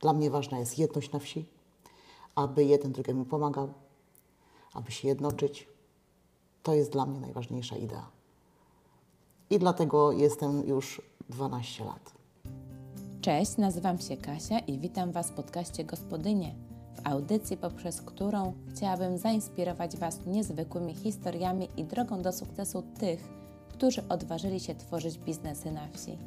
Dla mnie ważna jest jedność na wsi, aby jeden drugiemu pomagał, aby się jednoczyć. To jest dla mnie najważniejsza idea. I dlatego jestem już 12 lat. Cześć, nazywam się Kasia i witam Was w podcaście Gospodynie, w audycji, poprzez którą chciałabym zainspirować Was niezwykłymi historiami i drogą do sukcesu tych, którzy odważyli się tworzyć biznesy na wsi.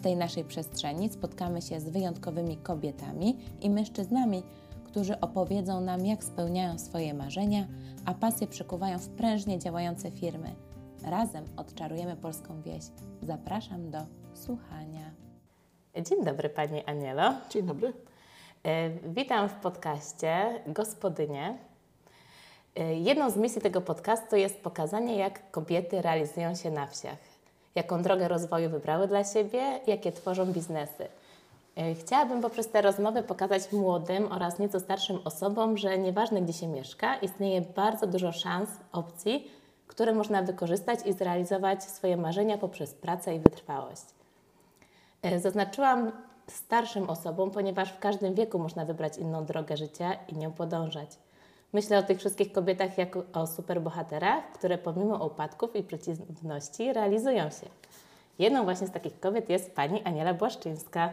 W tej naszej przestrzeni spotkamy się z wyjątkowymi kobietami i mężczyznami, którzy opowiedzą nam, jak spełniają swoje marzenia, a pasje przekuwają w prężnie działające firmy. Razem odczarujemy polską wieś. Zapraszam do słuchania. Dzień dobry Pani Anielo. Dzień dobry. E, Witam w podcaście Gospodynie. E, Jedną z misji tego podcastu jest pokazanie, jak kobiety realizują się na wsiach, jaką drogę rozwoju wybrały dla siebie, jakie tworzą biznesy. E, Chciałabym poprzez te rozmowy pokazać młodym oraz nieco starszym osobom, że nieważne gdzie się mieszka, istnieje bardzo dużo szans, opcji, które można wykorzystać i zrealizować swoje marzenia poprzez pracę i wytrwałość. E, Zaznaczyłam starszym osobom, ponieważ w każdym wieku można wybrać inną drogę życia i nią podążać. Myślę o tych wszystkich kobietach jako o superbohaterach, które pomimo upadków i przeciwności realizują się. Jedną właśnie z takich kobiet jest pani Aniela Błaszczyńska,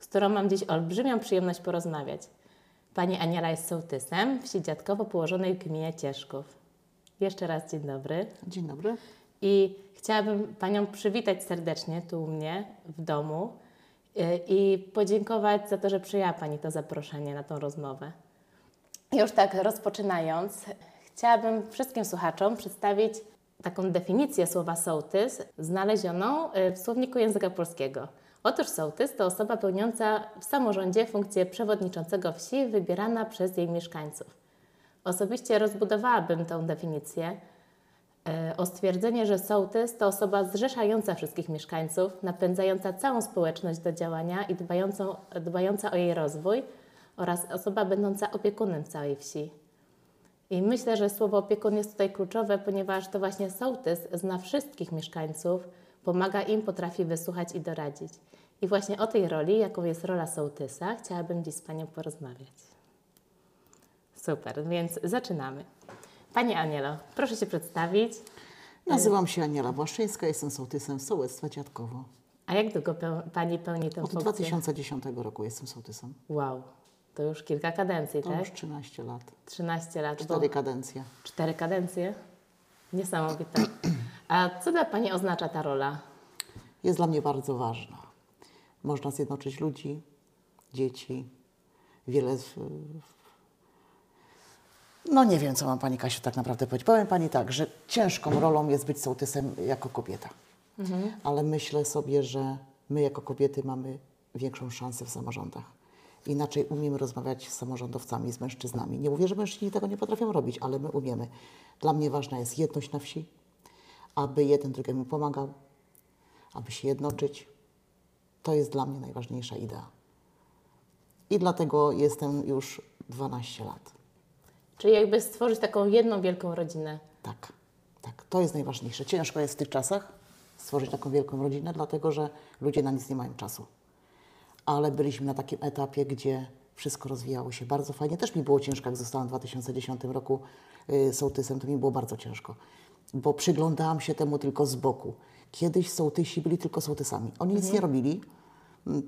z którą mam dziś olbrzymią przyjemność porozmawiać. Pani Aniela jest sołtysem wsi dziadkowo położonej w gminie Cieszków. Jeszcze raz dzień dobry. Dzień dobry. I chciałabym Panią przywitać serdecznie tu u mnie w domu y, i podziękować za to, że przyjęła Pani to zaproszenie na tą rozmowę. Już tak rozpoczynając, chciałabym wszystkim słuchaczom przedstawić taką definicję słowa sołtys znalezioną y, w słowniku języka polskiego. Otóż sołtys to osoba pełniąca w samorządzie funkcję przewodniczącego wsi wybierana przez jej mieszkańców. Osobiście rozbudowałabym tę definicję e, o stwierdzenie, że sołtys to osoba zrzeszająca wszystkich mieszkańców, napędzająca całą społeczność do działania i dbająca o jej rozwój oraz osoba będąca opiekunem całej wsi. I myślę, że słowo opiekun jest tutaj kluczowe, ponieważ to właśnie sołtys zna wszystkich mieszkańców, pomaga im, potrafi wysłuchać i doradzić. I właśnie o tej roli, jaką jest rola sołtysa, chciałabym dziś z Panią porozmawiać. Super, więc zaczynamy. Pani Anielo, proszę się przedstawić. Nazywam się Aniela Błaszczyńska, jestem sołtysem Sołectwa Dziadkowo. A jak długo peł- Pani pełni tę Od funkcję? 2010 roku jestem sołtysem. Wow, to już kilka kadencji, To tak? już 13 lat. 13 lat. Cztery kadencje. Cztery kadencje? Niesamowite. A co dla Pani oznacza ta rola? Jest dla mnie bardzo ważna. Można zjednoczyć ludzi, dzieci, wiele. Z... No nie wiem, co mam Pani Kasiu tak naprawdę powiedzieć. Powiem Pani tak, że ciężką rolą jest być sołtysem jako kobieta. Ale myślę sobie, że my jako kobiety mamy większą szansę w samorządach. Inaczej umiemy rozmawiać z samorządowcami, z mężczyznami. Nie mówię, że mężczyźni tego nie potrafią robić, ale my umiemy. Dla mnie ważna jest jedność na wsi, aby jeden drugiemu pomagał, aby się jednoczyć. To jest dla mnie najważniejsza idea. I dlatego jestem już 12 lat. Czyli jakby stworzyć taką jedną wielką rodzinę. Tak, tak. To jest najważniejsze. Ciężko jest w tych czasach stworzyć taką wielką rodzinę, dlatego że ludzie na nic nie mają czasu. Ale byliśmy na takim etapie, gdzie wszystko rozwijało się bardzo fajnie. Też mi było ciężko, jak zostałam w 2010 roku y, sołtysem, to mi było bardzo ciężko, bo przyglądałam się temu tylko z boku. Kiedyś sołtysi byli tylko sołtysami. Oni nic nie robili, mm,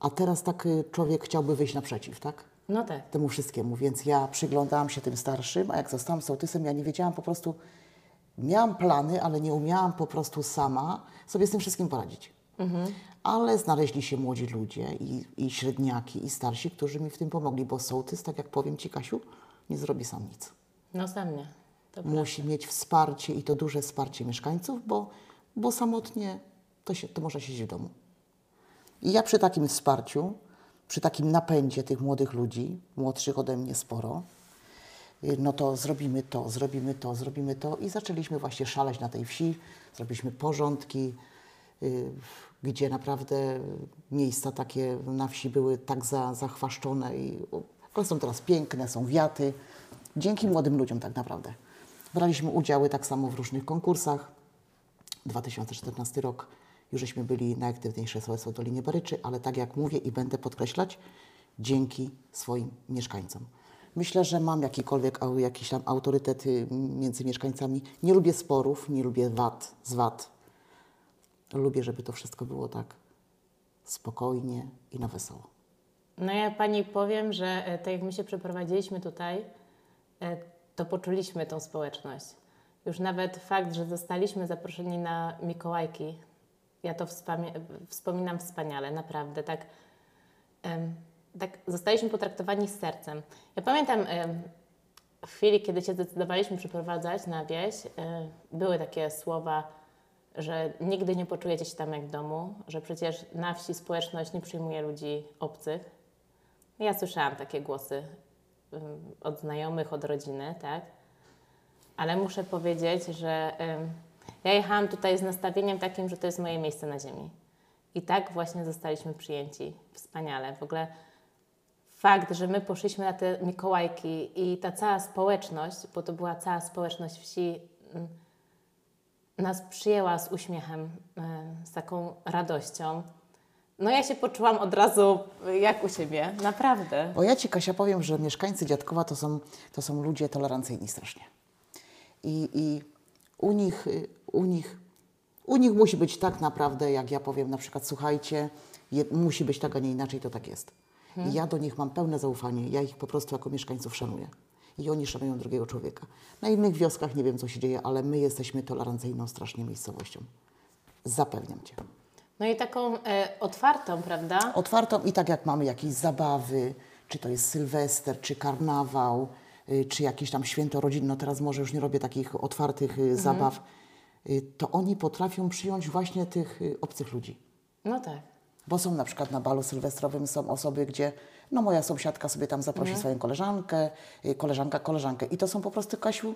a teraz tak y, człowiek chciałby wyjść naprzeciw, tak? No tak. temu wszystkiemu, więc ja przyglądałam się tym starszym, a jak zostałam sołtysem, ja nie wiedziałam po prostu, miałam plany, ale nie umiałam po prostu sama sobie z tym wszystkim poradzić. Ale znaleźli się młodzi ludzie i, i średniaki, i starsi, którzy mi w tym pomogli, bo sołtys, tak jak powiem Ci, Kasiu, nie zrobi sam nic. No sam nie. To Musi mieć wsparcie i to duże wsparcie mieszkańców, bo, bo samotnie to, się, to można siedzieć w domu. I ja przy takim wsparciu, przy takim napędzie tych młodych ludzi, młodszych ode mnie sporo, y, no to zrobimy to, zrobimy to, zrobimy to i zaczęliśmy właśnie szaleć na tej wsi, zrobiliśmy porządki, y, gdzie naprawdę miejsca takie na wsi były tak za, zachwaszczone i one są teraz piękne, są wiaty, dzięki młodym ludziom tak naprawdę. Braliśmy udziały tak samo w różnych konkursach. 2014 rok już żeśmy byli najaktywniejsze sołectwo Dolinie Baryczy, ale tak jak mówię i będę podkreślać, dzięki swoim mieszkańcom. Myślę, że mam jakikolwiek jakiś tam autorytet y, między mieszkańcami. Nie lubię sporów, nie lubię wad, zwad. Lubię, żeby to wszystko było tak spokojnie i na wesoło. No ja Pani powiem, że e, tak jak my się przeprowadziliśmy tutaj, e, to poczuliśmy tą społeczność. Już nawet fakt, że zostaliśmy zaproszeni na Mikołajki, ja to wspominam wspaniale, naprawdę. Tak, tak zostaliśmy potraktowani z sercem. Ja pamiętam w chwili, kiedy się zdecydowaliśmy przeprowadzać na wieś, e, były takie słowa, że nigdy nie poczujecie się tam jak w domu, że przecież na wsi społeczność nie przyjmuje ludzi obcych. Ja słyszałam takie głosy od znajomych, od rodziny, tak? Ale muszę powiedzieć, że ja jechałam tutaj z nastawieniem takim, że to jest moje miejsce na ziemi. I tak właśnie zostaliśmy przyjęci. Wspaniale. W ogóle fakt, że my poszliśmy na te Mikołajki i ta cała społeczność, bo to była cała społeczność wsi, ym, nas przyjęła z uśmiechem, y, z taką radością. No ja się poczułam od razu y, jak u siebie, naprawdę. Bo ja Ci, Kasia, powiem, że mieszkańcy Dziadkowa to są, to są ludzie tolerancyjni strasznie. I, I u nich, y, u nich, u nich musi być tak naprawdę, jak ja powiem, na przykład, słuchajcie, je, musi być tak, a nie inaczej, to tak jest. I ja do nich mam pełne zaufanie, ja ich po prostu jako mieszkańców szanuję. I oni szanują drugiego człowieka. Na innych wioskach nie wiem, co się dzieje, ale my jesteśmy tolerancyjną strasznie miejscowością. Zapewniam Cię. No i taką e, otwartą, prawda? otwartą i tak jak mamy jakieś zabawy, czy to jest Sylwester, czy karnawał, y, czy jakieś tam święto rodzinne, no teraz może już nie robię takich otwartych y, zabaw, y, to oni potrafią przyjąć właśnie tych y, obcych ludzi. No tak. Bo są na przykład na balu sylwestrowym są osoby, gdzie no moja sąsiadka sobie tam zaprosi swoją koleżankę, y, koleżanka koleżankę i to są po prostu, Kasiu,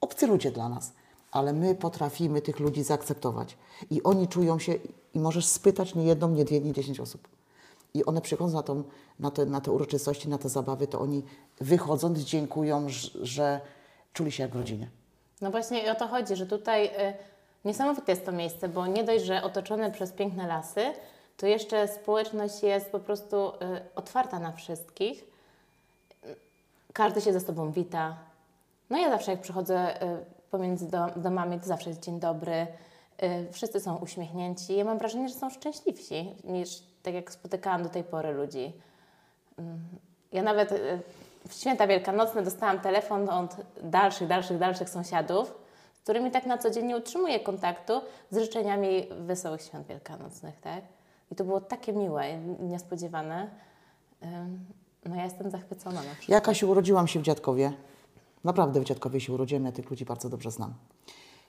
obcy ludzie dla nas. Ale my potrafimy tych ludzi zaakceptować. I oni czują się, i możesz spytać nie jedną, nie dwie, nie dziesięć osób. I one przychodząc na, tą, na, te, na te uroczystości, na te zabawy, to oni wychodząc dziękują, że czuli się jak w rodzinie. No właśnie i o to chodzi, że tutaj y, niesamowite jest to miejsce, bo nie dość, że otoczone przez piękne lasy, to jeszcze społeczność jest po prostu y, otwarta na wszystkich. Każdy się ze sobą wita. No ja zawsze jak przychodzę y, pomiędzy do, domami, to zawsze jest dzień dobry. Y, wszyscy są uśmiechnięci. Ja mam wrażenie, że są szczęśliwsi niż tak jak spotykałam do tej pory ludzi. Ja nawet w święta wielkanocne dostałam telefon od dalszych, dalszych, dalszych sąsiadów, z którymi tak na co dzień nie utrzymuję kontaktu z życzeniami wesołych świąt wielkanocnych, tak? I to było takie miłe i niespodziewane. No ja jestem zachwycona na przykład. Ja, Kasiu, urodziłam się w Dziadkowie. Naprawdę w Dziadkowie się urodziłem, ja tych ludzi bardzo dobrze znam.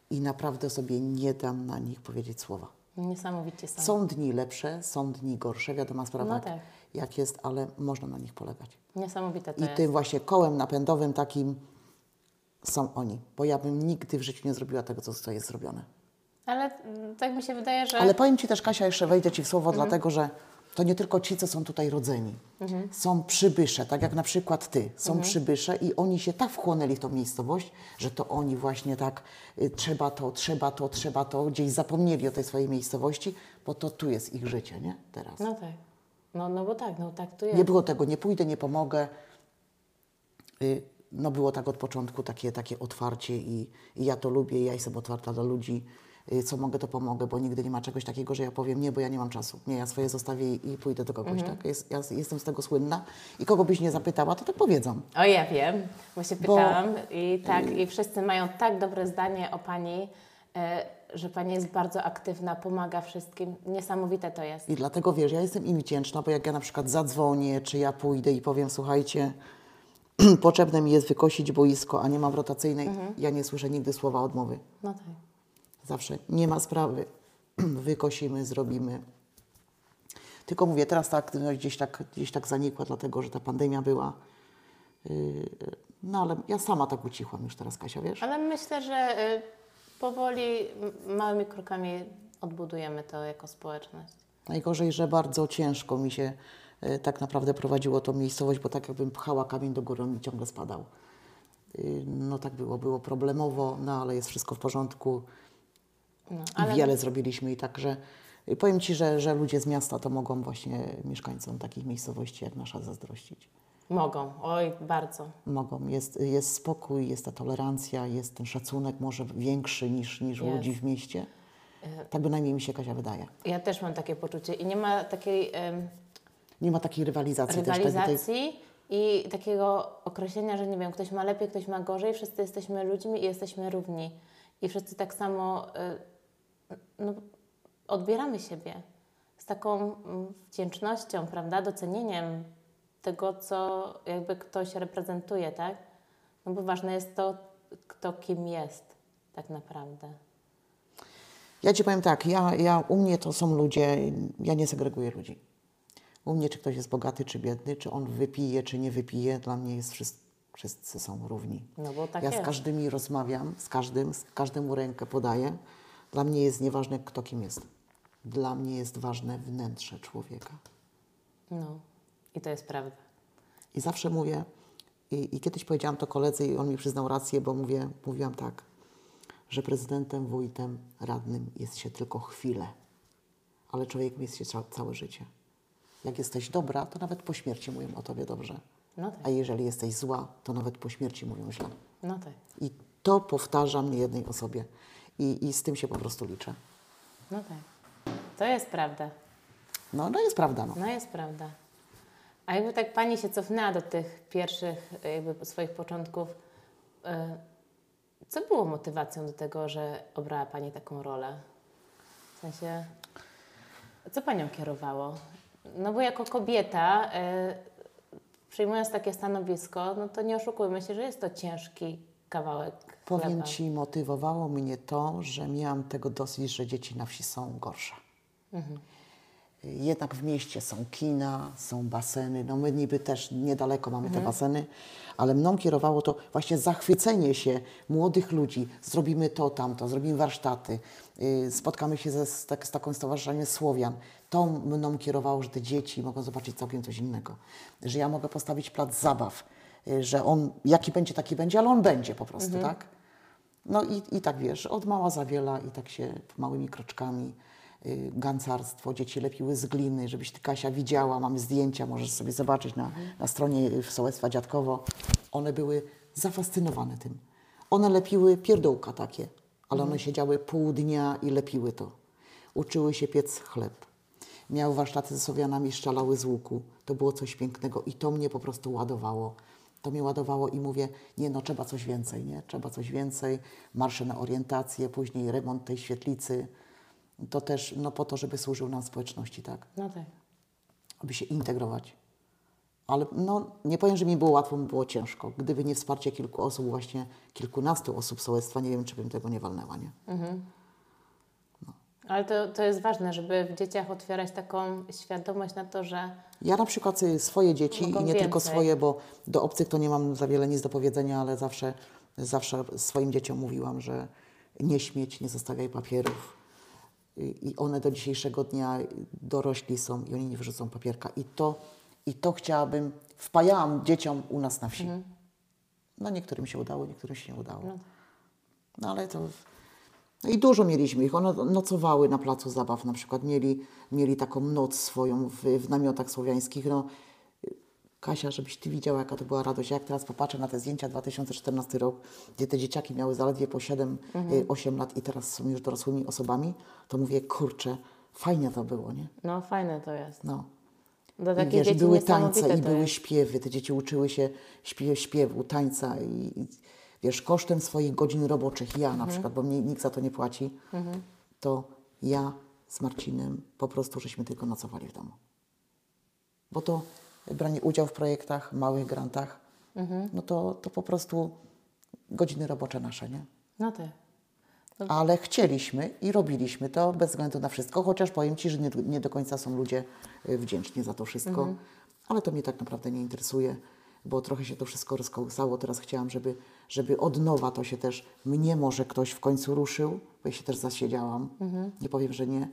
I naprawdę sobie nie dam na nich powiedzieć słowa. Niesamowicie są. Są dni lepsze, są dni gorsze, wiadoma sprawa, No tak. jak jest, ale można na nich polegać. Niesamowite to I jest. tym właśnie kołem napędowym takim są oni, bo ja bym nigdy w życiu nie zrobiła tego, co co jest zrobione. Ale mm, tak mi się wydaje, że... Ale powiem Ci też, Kasia, jeszcze wejdę Ci w słowo, Mhm. dlatego że to nie tylko ci, co są tutaj rodzeni. Mhm. Są przybysze, tak jak na przykład Ty. Są przybysze i oni się tak wchłonęli w tą miejscowość, że to oni właśnie tak y, trzeba to, trzeba to, trzeba to, gdzieś zapomnieli o tej swojej miejscowości, bo to tu jest ich życie, nie? Teraz. No tak. No, no bo tak, no tak to jest. Nie było tego, nie pójdę, nie pomogę. Y, No było tak od początku, takie, takie otwarcie i, i ja to lubię, ja jestem otwarta dla ludzi. Y, Co mogę, to pomogę, bo nigdy nie ma czegoś takiego, że ja powiem nie, bo ja nie mam czasu. Nie, ja swoje zostawię i, pójdę do kogoś, tak? Jest, ja jestem z tego słynna i kogo byś nie zapytała, to tak powiedzą. O, ja wiem, bo się Bo- pytałam i tak, i wszyscy mają tak dobre zdanie o Pani, e, że Pani jest bardzo aktywna, pomaga wszystkim. Niesamowite to jest. I dlatego, wiesz, ja jestem im wdzięczna, bo jak ja na przykład zadzwonię, czy ja pójdę i powiem, słuchajcie, potrzebne mi jest wykosić boisko, a nie mam rotacyjnej, ja nie słyszę nigdy słowa odmowy. No tak. Zawsze nie ma sprawy. Wykosimy, zrobimy. Tylko mówię, teraz tak no, gdzieś tak, gdzieś tak zanikła, dlatego że ta pandemia była. Yy, No ale ja sama tak ucichłam już teraz, Kasia, wiesz? Ale myślę, że y, powoli, małymi krokami odbudujemy to jako społeczność. Najgorzej, że bardzo ciężko mi się e, tak naprawdę prowadziło tą miejscowość, bo tak jakbym pchała kamień do góry, on mi ciągle spadał. Y, No tak było, było problemowo, no ale jest wszystko w porządku. No, ale Wiele zrobiliśmy i także I powiem Ci, że, że ludzie z miasta to mogą właśnie mieszkańcom takich miejscowości jak nasza zazdrościć. Mogą, oj, bardzo. Mogą. Jest, jest spokój, jest ta tolerancja, jest ten szacunek może większy niż, niż Jest. ludzi w mieście. Tak bynajmniej mi się Kasia wydaje. Ja też mam takie poczucie i nie ma takiej em, Nie ma takiej rywalizacji, też. Tej, tej, rywalizacji i takiego określenia, że nie wiem, ktoś ma lepiej, ktoś ma gorzej, wszyscy jesteśmy ludźmi i jesteśmy równi. I wszyscy tak samo y, no, odbieramy siebie z taką mm, wdzięcznością, prawda, docenieniem tego, co jakby ktoś reprezentuje, tak? No bo ważne jest to, kto kim jest tak naprawdę. Ja Ci powiem tak, ja, ja, u mnie to są ludzie, ja nie segreguję ludzi. U mnie czy ktoś jest bogaty, czy biedny, czy on wypije, czy nie wypije, dla mnie jest wszyscy, wszyscy są równi. No bo tak ja jest. z każdymi rozmawiam, z każdym, z każdemu rękę podaję. Dla mnie jest nieważne, kto kim jest. Dla mnie jest ważne wnętrze człowieka. No i to jest prawda. I zawsze mówię, i, i kiedyś powiedziałam to koledze i on mi przyznał rację, bo mówię, mówiłam tak, że prezydentem, wójtem, radnym jest się tylko chwilę, ale człowiekiem jest się ca- całe życie. Jak jesteś dobra, to nawet po śmierci mówią o tobie dobrze. No tak, A jeżeli jesteś zła, to nawet po śmierci mówią źle. no tak, I to powtarzam jednej osobie. I, I z tym się po prostu liczę. no tak. To jest prawda. No, no jest prawda, no. No jest prawda. A jakby tak Pani się cofnęła do tych pierwszych jakby swoich początków, y, co było motywacją do tego, że obrała Pani taką rolę? W sensie, co Panią kierowało? No bo jako kobieta, y, przyjmując takie stanowisko, no to nie oszukujmy się, że jest to ciężki kawałek Powiem chleba. Ci, motywowało mnie to, że miałam tego dosyć, że dzieci na wsi są gorsze. Jednak w mieście są kina, są baseny. No my niby też niedaleko mamy te baseny, ale mną kierowało to właśnie zachwycenie się młodych ludzi. Zrobimy to, tamto, zrobimy warsztaty, yy, spotkamy się ze, z, tak, z taką stowarzyszeniem Słowian. To mną kierowało, że te dzieci mogą zobaczyć całkiem coś innego. Że ja mogę postawić plac zabaw, że on jaki będzie, taki będzie, ale on będzie po prostu, tak? No i, i tak wiesz, od mała za wiela i tak się małymi kroczkami y, gancarstwo, dzieci lepiły z gliny, żebyś ty Kasia widziała, mamy zdjęcia, możesz sobie zobaczyć na, na stronie y, Sołectwa Dziadkowo. One były zafascynowane tym. One lepiły pierdółka takie, ale one siedziały pół dnia i lepiły to. Uczyły się piec chleb. Miały warsztaty ze Sowianami, szczelały z łuku. To było coś pięknego i to mnie po prostu ładowało. To mnie ładowało i mówię, nie no, trzeba coś więcej, nie? Trzeba coś więcej. Marsze na orientację, później remont tej świetlicy. To też no, po to, żeby służył nam społeczności, tak? No tak. Aby się integrować. Ale no, nie powiem, że mi było łatwo, mi było ciężko. Gdyby nie wsparcie kilku osób, właśnie kilkunastu osób sołectwa, nie wiem, czy bym tego nie walnęła, nie? Ale to, to jest ważne, żeby w dzieciach otwierać taką świadomość na to, że Ja na przykład y, swoje dzieci i nie tylko więcej. swoje, bo do obcych to nie mam za wiele nic do powiedzenia, ale zawsze, zawsze swoim dzieciom mówiłam, że nie śmieć, nie zostawiaj papierów. I i one do dzisiejszego dnia dorośli są i oni nie wyrzucą papierka. I to, i to chciałabym, wpajałam dzieciom u nas na wsi. No niektórym się udało, niektórym się nie udało. No ale to... No i dużo mieliśmy ich. One nocowały na placu zabaw na przykład. Mieli, mieli taką noc swoją w, w namiotach słowiańskich. No, Kasia, żebyś Ty widziała, jaka to była radość. Jak teraz popatrzę na te zdjęcia 2014 rok, gdzie te dzieciaki miały zaledwie po 7-8 lat i teraz są już dorosłymi osobami, to mówię, kurczę, fajnie to było, nie? no fajne to jest. No. Do I wiesz, dzieci były tańce i były jest. śpiewy. Te dzieci uczyły się śpiew, śpiewu, tańca i, i wiesz, kosztem swoich godzin roboczych, ja Mhm. na przykład, bo mnie nikt za to nie płaci, to ja z Marcinem po prostu żeśmy tylko nocowali w domu. Bo to branie udziału w projektach, małych grantach, Mhm. no to, to po prostu godziny robocze nasze, nie? No tak. Ale chcieliśmy i robiliśmy to bez względu na wszystko, chociaż powiem Ci, że nie, nie do końca są ludzie y, wdzięczni za to wszystko, ale to mnie tak naprawdę nie interesuje, bo trochę się to wszystko rozkołysało. Teraz chciałam, żeby, żeby od nowa to się też, mnie może ktoś w końcu ruszył, bo ja się też zasiedziałam, nie powiem, że nie.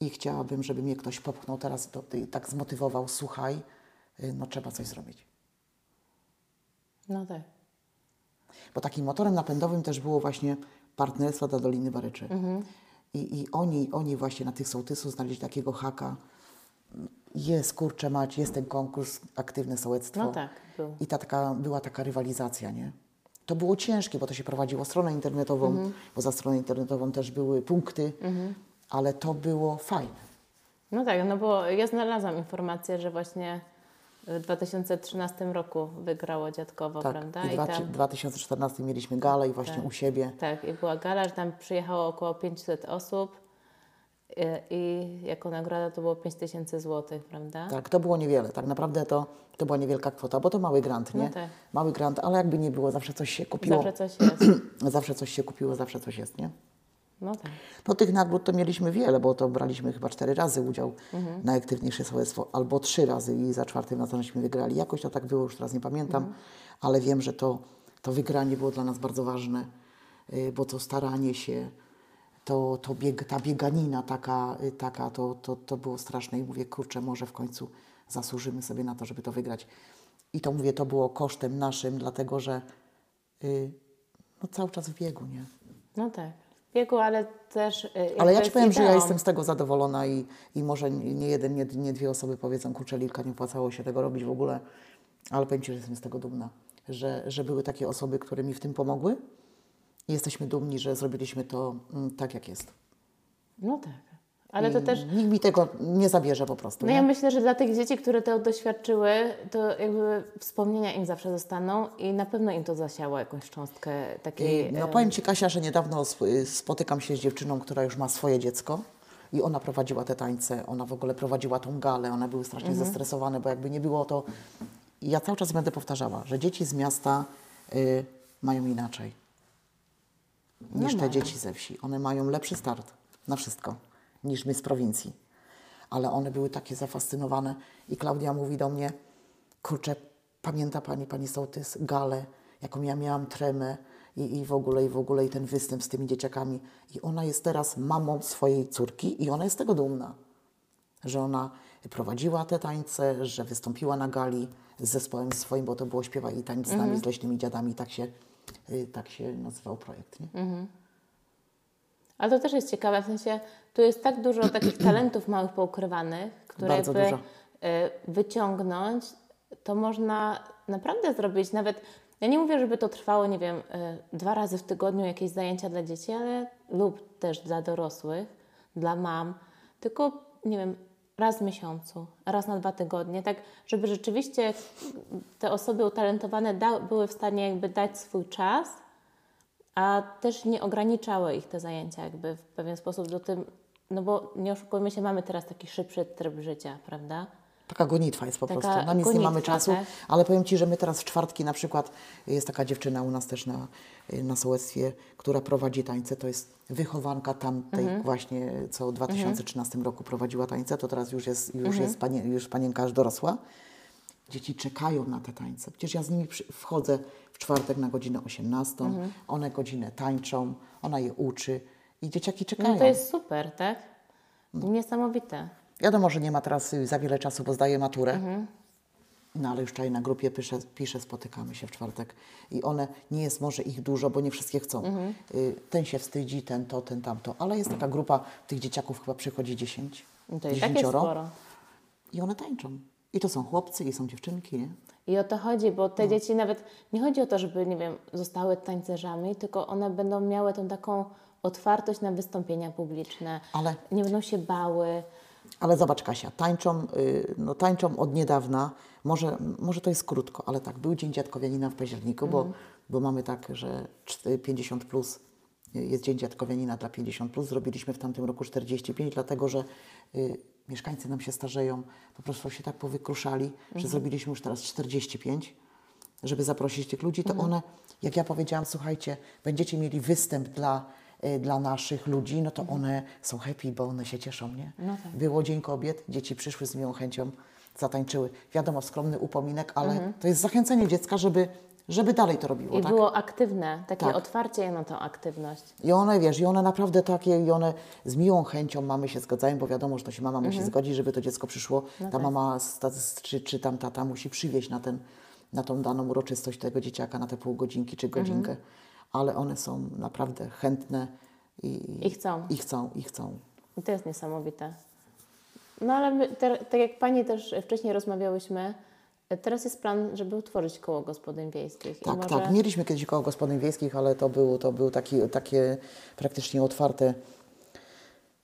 I chciałabym, żeby mnie ktoś popchnął teraz do, tak zmotywował, słuchaj, y, no trzeba coś zrobić. No tak. Bo takim motorem napędowym też było właśnie partnerstwo dla Doliny Baryczy. I, i oni, oni właśnie na tych sołtysów znaleźli takiego haka. Jest, kurczę mać, jest ten konkurs, aktywne sołectwo. No tak, był. I ta taka, była taka rywalizacja, nie? To było ciężkie, bo to się prowadziło stronę internetową, Mhm. bo za stroną internetową też były punkty, ale to było fajne. No tak, no bo ja znalazłam informację, że właśnie w 2013 roku wygrało Dziadkowo, Tak. prawda? I w tam, 2014 mieliśmy galę i właśnie u siebie. tak, i była gala, że tam przyjechało około 500 osób i, jako nagroda to było 5000 zł, prawda? Tak, to było niewiele. Tak naprawdę to, to była niewielka kwota, bo to mały grant, nie? No tak. Mały grant, ale jakby nie było, zawsze coś się kupiło. Zawsze coś jest. Zawsze coś się kupiło, zawsze coś jest, nie? No tak. No tych nagród to mieliśmy wiele, bo to braliśmy chyba cztery razy udział Mhm. na aktywniejsze sołectwo, albo trzy razy i za czwartym razem żeśmy wygrali. Jakoś to tak było, już teraz nie pamiętam, Mhm. ale wiem, że to, to wygranie było dla nas bardzo ważne, y, bo to staranie się, to, to bieg, ta bieganina taka, y, taka to, to, to było straszne i mówię, kurczę, może w końcu zasłużymy sobie na to, żeby to wygrać. I to mówię, to było kosztem naszym, dlatego że y, no, cały czas w biegu, nie? No tak. W biegu, ale też. y, Ale ja Ci powiem, że ja ideą. jestem z tego zadowolona i, i może nie jeden, nie, nie dwie osoby powiedzą, kurczę Lilka, nie opłacało się tego robić w ogóle, ale powiem Ci, że jestem z tego dumna, że, że były takie osoby, które mi w tym pomogły jesteśmy dumni, że zrobiliśmy to mm, tak, jak jest. No tak. Ale to też. Nikt mi tego nie zabierze po prostu. No nie? ja myślę, że dla tych dzieci, które to doświadczyły, to jakby wspomnienia im zawsze zostaną i na pewno im to zasiało jakąś cząstkę takiej. No powiem Ci Kasia, że niedawno y, spotykam się z dziewczyną, która już ma swoje dziecko i ona prowadziła te tańce, ona w ogóle prowadziła tą galę, one były strasznie Mhm. zestresowane, bo jakby nie było to... I ja cały czas będę powtarzała, że dzieci z miasta y, mają inaczej niż te mają. dzieci ze wsi. One mają lepszy start na wszystko niż my z prowincji. Ale one były takie zafascynowane i Klaudia mówi do mnie, kurczę, pamięta Pani, Pani Sołtys, galę, jaką ja miałam tremę i, i w ogóle, i w ogóle, i ten występ z tymi dzieciakami. I ona jest teraz mamą swojej córki i ona jest tego dumna, że ona prowadziła te tańce, że wystąpiła na gali z zespołem swoim, bo to było śpiewa i tańc z nami, z leśnymi dziadami, tak się, tak się nazywał projekt. Nie? Ale to też jest ciekawe, w sensie tu jest tak dużo takich talentów małych poukrywanych, które Bardzo jakby dużo. e, wyciągnąć, to można naprawdę zrobić nawet. Ja nie mówię, żeby to trwało, nie wiem, e, dwa razy w tygodniu jakieś zajęcia dla dzieci, ale lub też dla dorosłych, dla mam, tylko nie wiem, raz w miesiącu, raz na dwa tygodnie, tak, żeby rzeczywiście te osoby utalentowane da, były w stanie jakby dać swój czas a też nie ograniczały ich te zajęcia jakby w pewien sposób do tym, no bo nie oszukujmy się, mamy teraz taki szybszy tryb życia, prawda? Taka gonitwa jest po Taka prostu. Na nic nie mamy gonitwa, czasu, tak. ale powiem Ci, że my teraz w czwartki na przykład jest taka dziewczyna u nas też na, na sołectwie, która prowadzi tańce. To jest wychowanka tamtej Mhm. właśnie, co w 2013 roku prowadziła tańce. To teraz już jest, już Mhm. jest panie, już panienka aż dorosła. Dzieci czekają na te tańce. Przecież ja z nimi wchodzę w czwartek na godzinę 18, Mhm. one godzinę tańczą, ona je uczy i dzieciaki czekają. No to jest super, tak? Niesamowite. Wiadomo, że nie ma teraz y, za wiele czasu, bo zdaje maturę. Mhm. No ale już wczoraj na grupie piszę, piszę, spotykamy się w czwartek i one, nie jest może ich dużo, bo nie wszystkie chcą. Mhm. Ten się wstydzi, ten to, ten tamto, ale jest taka grupa, tych dzieciaków chyba przychodzi 10, No to i tak jest dziesięcioro sporo. i one tańczą. I to są chłopcy i są dziewczynki, nie? I o to chodzi, bo No. te dzieci nawet nie chodzi o to, żeby, nie wiem, zostały tańcerzami, tylko one będą miały tą taką otwartość na wystąpienia publiczne. Ale Nie będą się bały. Ale zobacz Kasia, tańczą, y, no, tańczą od niedawna, może, może to jest krótko, ale tak, był Dzień Dziadkowianina w październiku, bo, bo mamy tak, że czty- 50 plus y, jest Dzień Dziadkowianina dla 50 plus. Zrobiliśmy w tamtym roku 45, dlatego że y, mieszkańcy nam się starzeją, po prostu się tak powykruszali, że zrobiliśmy już teraz 45 żeby zaprosić tych ludzi, to one, jak ja powiedziałam, słuchajcie, będziecie mieli występ dla, dla naszych ludzi, no to one są happy, bo one się cieszą, nie? No tak. Było Dzień Kobiet, dzieci przyszły z miłą chęcią, zatańczyły. Wiadomo, skromny upominek, ale to jest zachęcenie dziecka, żeby, żeby dalej to robiło, I tak? było aktywne, takie Tak. otwarcie na tą aktywność. I one, wiesz, i one naprawdę takie, i one z miłą chęcią mamy się zgadzają, bo wiadomo, że to się mama musi zgodzić, żeby to dziecko przyszło. ta mama z- ta- czy, czy tam tata musi przywieźć na, ten, na tą daną uroczystość tego dzieciaka, na te pół godzinki czy godzinkę. Ale one są naprawdę chętne, I, I chcą. I chcą, i chcą. I to jest niesamowite. No ale my, te, tak jak Pani też wcześniej rozmawiałyśmy, teraz jest plan, żeby utworzyć koło gospodyń wiejskich. Tak, może... tak. Mieliśmy kiedyś koło gospodyń wiejskich, ale to było, to było taki, takie praktycznie otwarte.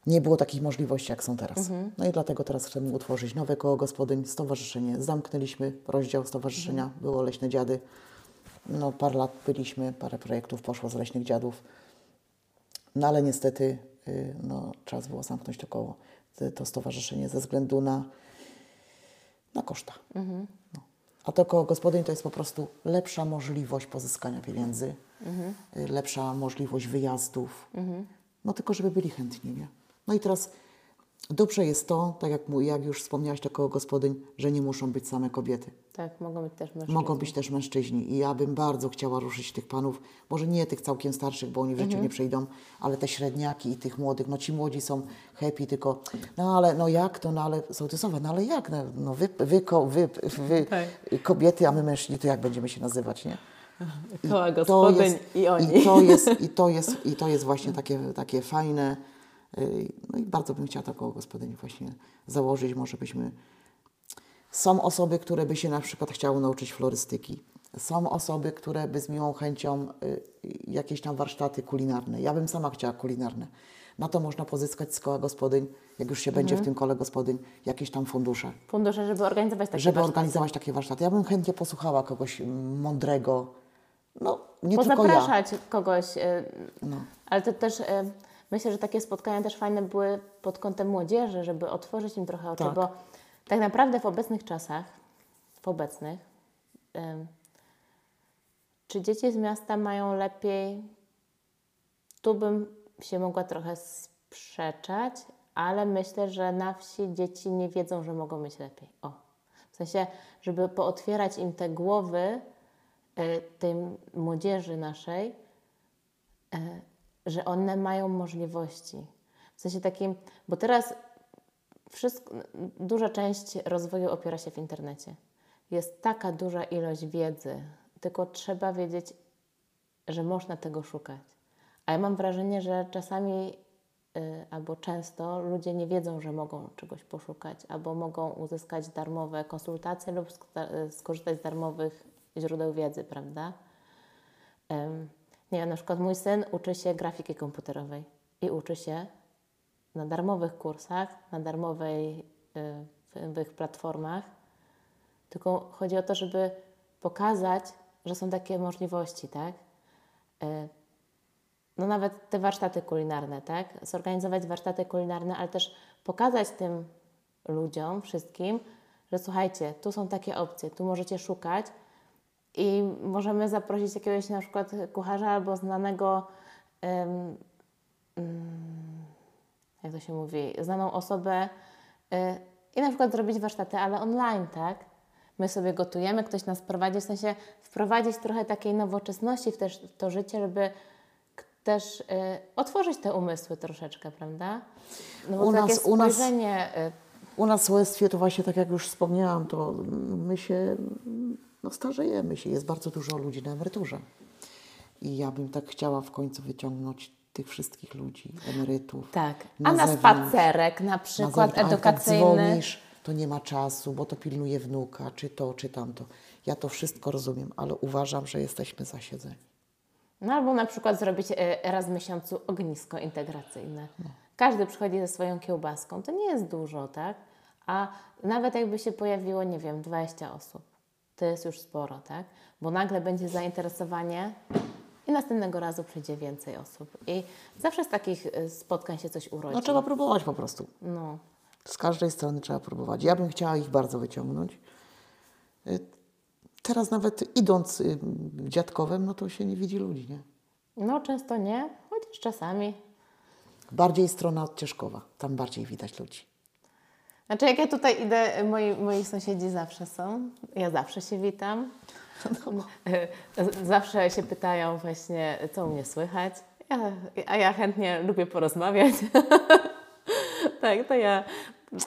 Nie było takich możliwości, jak są teraz. Mhm. No i dlatego teraz chcemy utworzyć nowe koło gospodyń, stowarzyszenie. Zamknęliśmy rozdział stowarzyszenia, Mhm. było Leśne Dziady. No parę lat byliśmy, parę projektów poszło z Leśnych Dziadów. No ale niestety y, no, czas było zamknąć to koło, to- to stowarzyszenie ze względu na, na koszta. No. A to koło gospodyń to jest po prostu lepsza możliwość pozyskania pieniędzy, y, lepsza możliwość wyjazdów. No tylko, żeby byli chętni, nie? No i teraz dobrze jest to, tak jak, jak już wspomniałaś, to koło gospodyń, że nie muszą być same kobiety. Tak, mogą być też mężczyźni. Mogą być też mężczyźni i ja bym bardzo chciała ruszyć tych panów, może nie tych całkiem starszych, bo oni w życiu Mhm. nie przejdą, ale te średniaki i tych młodych, no ci młodzi są happy, tylko no ale no jak to, no ale sołtysowa, no ale jak, no, no wy, wy, wy, wy Tak. kobiety, a my mężczyźni, to jak będziemy się nazywać, nie? Koła to gospodyń jest- i oni. I to jest, i to jest, i to jest właśnie takie, takie fajne. y, No i bardzo bym chciała taką gospodynię właśnie założyć. Może byśmy. Są osoby, które by się na przykład chciały nauczyć florystyki. Są osoby, które by z miłą chęcią y, jakieś tam warsztaty kulinarne. Ja bym sama chciała kulinarne. Na to można pozyskać z koła gospodyń, jak już się będzie w tym kole gospodyń, jakieś tam fundusze Fundusze, żeby organizować takie żeby warsztaty. organizować takie warsztaty. Ja bym chętnie posłuchała kogoś mądrego, no nie tylko ja. Pozapraszać kogoś. y, No. Ale to też y, myślę, że takie spotkania też fajne były pod kątem młodzieży, żeby otworzyć im trochę oczy, Tak. bo tak naprawdę w obecnych czasach, w obecnych, czy dzieci z miasta mają lepiej? Tu bym się mogła trochę sprzeczać, ale myślę, że na wsi dzieci nie wiedzą, że mogą mieć lepiej. O. W sensie, żeby pootwierać im te głowy y, tej młodzieży naszej, y, że one mają możliwości. W sensie takim, bo teraz wszystko, duża część rozwoju opiera się w internecie. Jest taka duża ilość wiedzy, tylko trzeba wiedzieć, że można tego szukać. A ja mam wrażenie, że czasami y, albo często ludzie nie wiedzą, że mogą czegoś poszukać, albo mogą uzyskać darmowe konsultacje lub sk- skorzystać z darmowych źródeł wiedzy, prawda? Nie na przykład mój syn uczy się grafiki komputerowej i uczy się na darmowych kursach, na darmowej, y, platformach. Tylko chodzi o to, żeby pokazać, że są takie możliwości, tak? Y, No nawet te warsztaty kulinarne, tak? Zorganizować warsztaty kulinarne, ale też pokazać tym ludziom, wszystkim, że słuchajcie, tu są takie opcje, tu możecie szukać i możemy zaprosić jakiegoś na przykład kucharza albo znanego em, jak to się mówi, znaną osobę y, i na przykład zrobić warsztaty, ale online, tak? My sobie gotujemy, ktoś nas prowadzi, w sensie wprowadzić trochę takiej nowoczesności w też w to życie, żeby też y, otworzyć te umysły troszeczkę, prawda? No bo U takie nas- u nas- y, U nas w sołectwie to właśnie, tak jak już wspomniałam, to my się no, starzejemy się. Jest bardzo dużo ludzi na emeryturze. I ja bym tak chciała w końcu wyciągnąć tych wszystkich ludzi, emerytów. tak, na a na zewnątrz, spacerek na na przykład jak tak edukacyjny. dzwonisz, to nie ma czasu, bo to pilnuje wnuka, czy to, czy tamto. Ja to wszystko rozumiem, ale uważam, że jesteśmy zasiedzeni. No albo na przykład zrobić e, raz w miesiącu ognisko integracyjne. Każdy przychodzi ze swoją kiełbaską. To nie jest dużo, tak? A nawet jakby się pojawiło, nie wiem, 20 osób, to jest już sporo, tak? Bo nagle będzie zainteresowanie i następnego razu przyjdzie więcej osób. I zawsze z takich e, spotkań się coś urodzi. No trzeba próbować po prostu. No. Z każdej strony trzeba próbować. Ja bym chciała ich bardzo wyciągnąć. Y, Teraz nawet idąc y, dziadkowem, no to się nie widzi ludzi, nie? no, często nie, chociaż czasami. Bardziej strona od Cieszkowa. Tam bardziej widać ludzi. Znaczy, jak ja tutaj idę, moi, moi sąsiedzi zawsze są. Ja zawsze się witam. Zawsze się pytają właśnie, co u mnie słychać. Ja, a ja chętnie lubię porozmawiać. tak, to ja.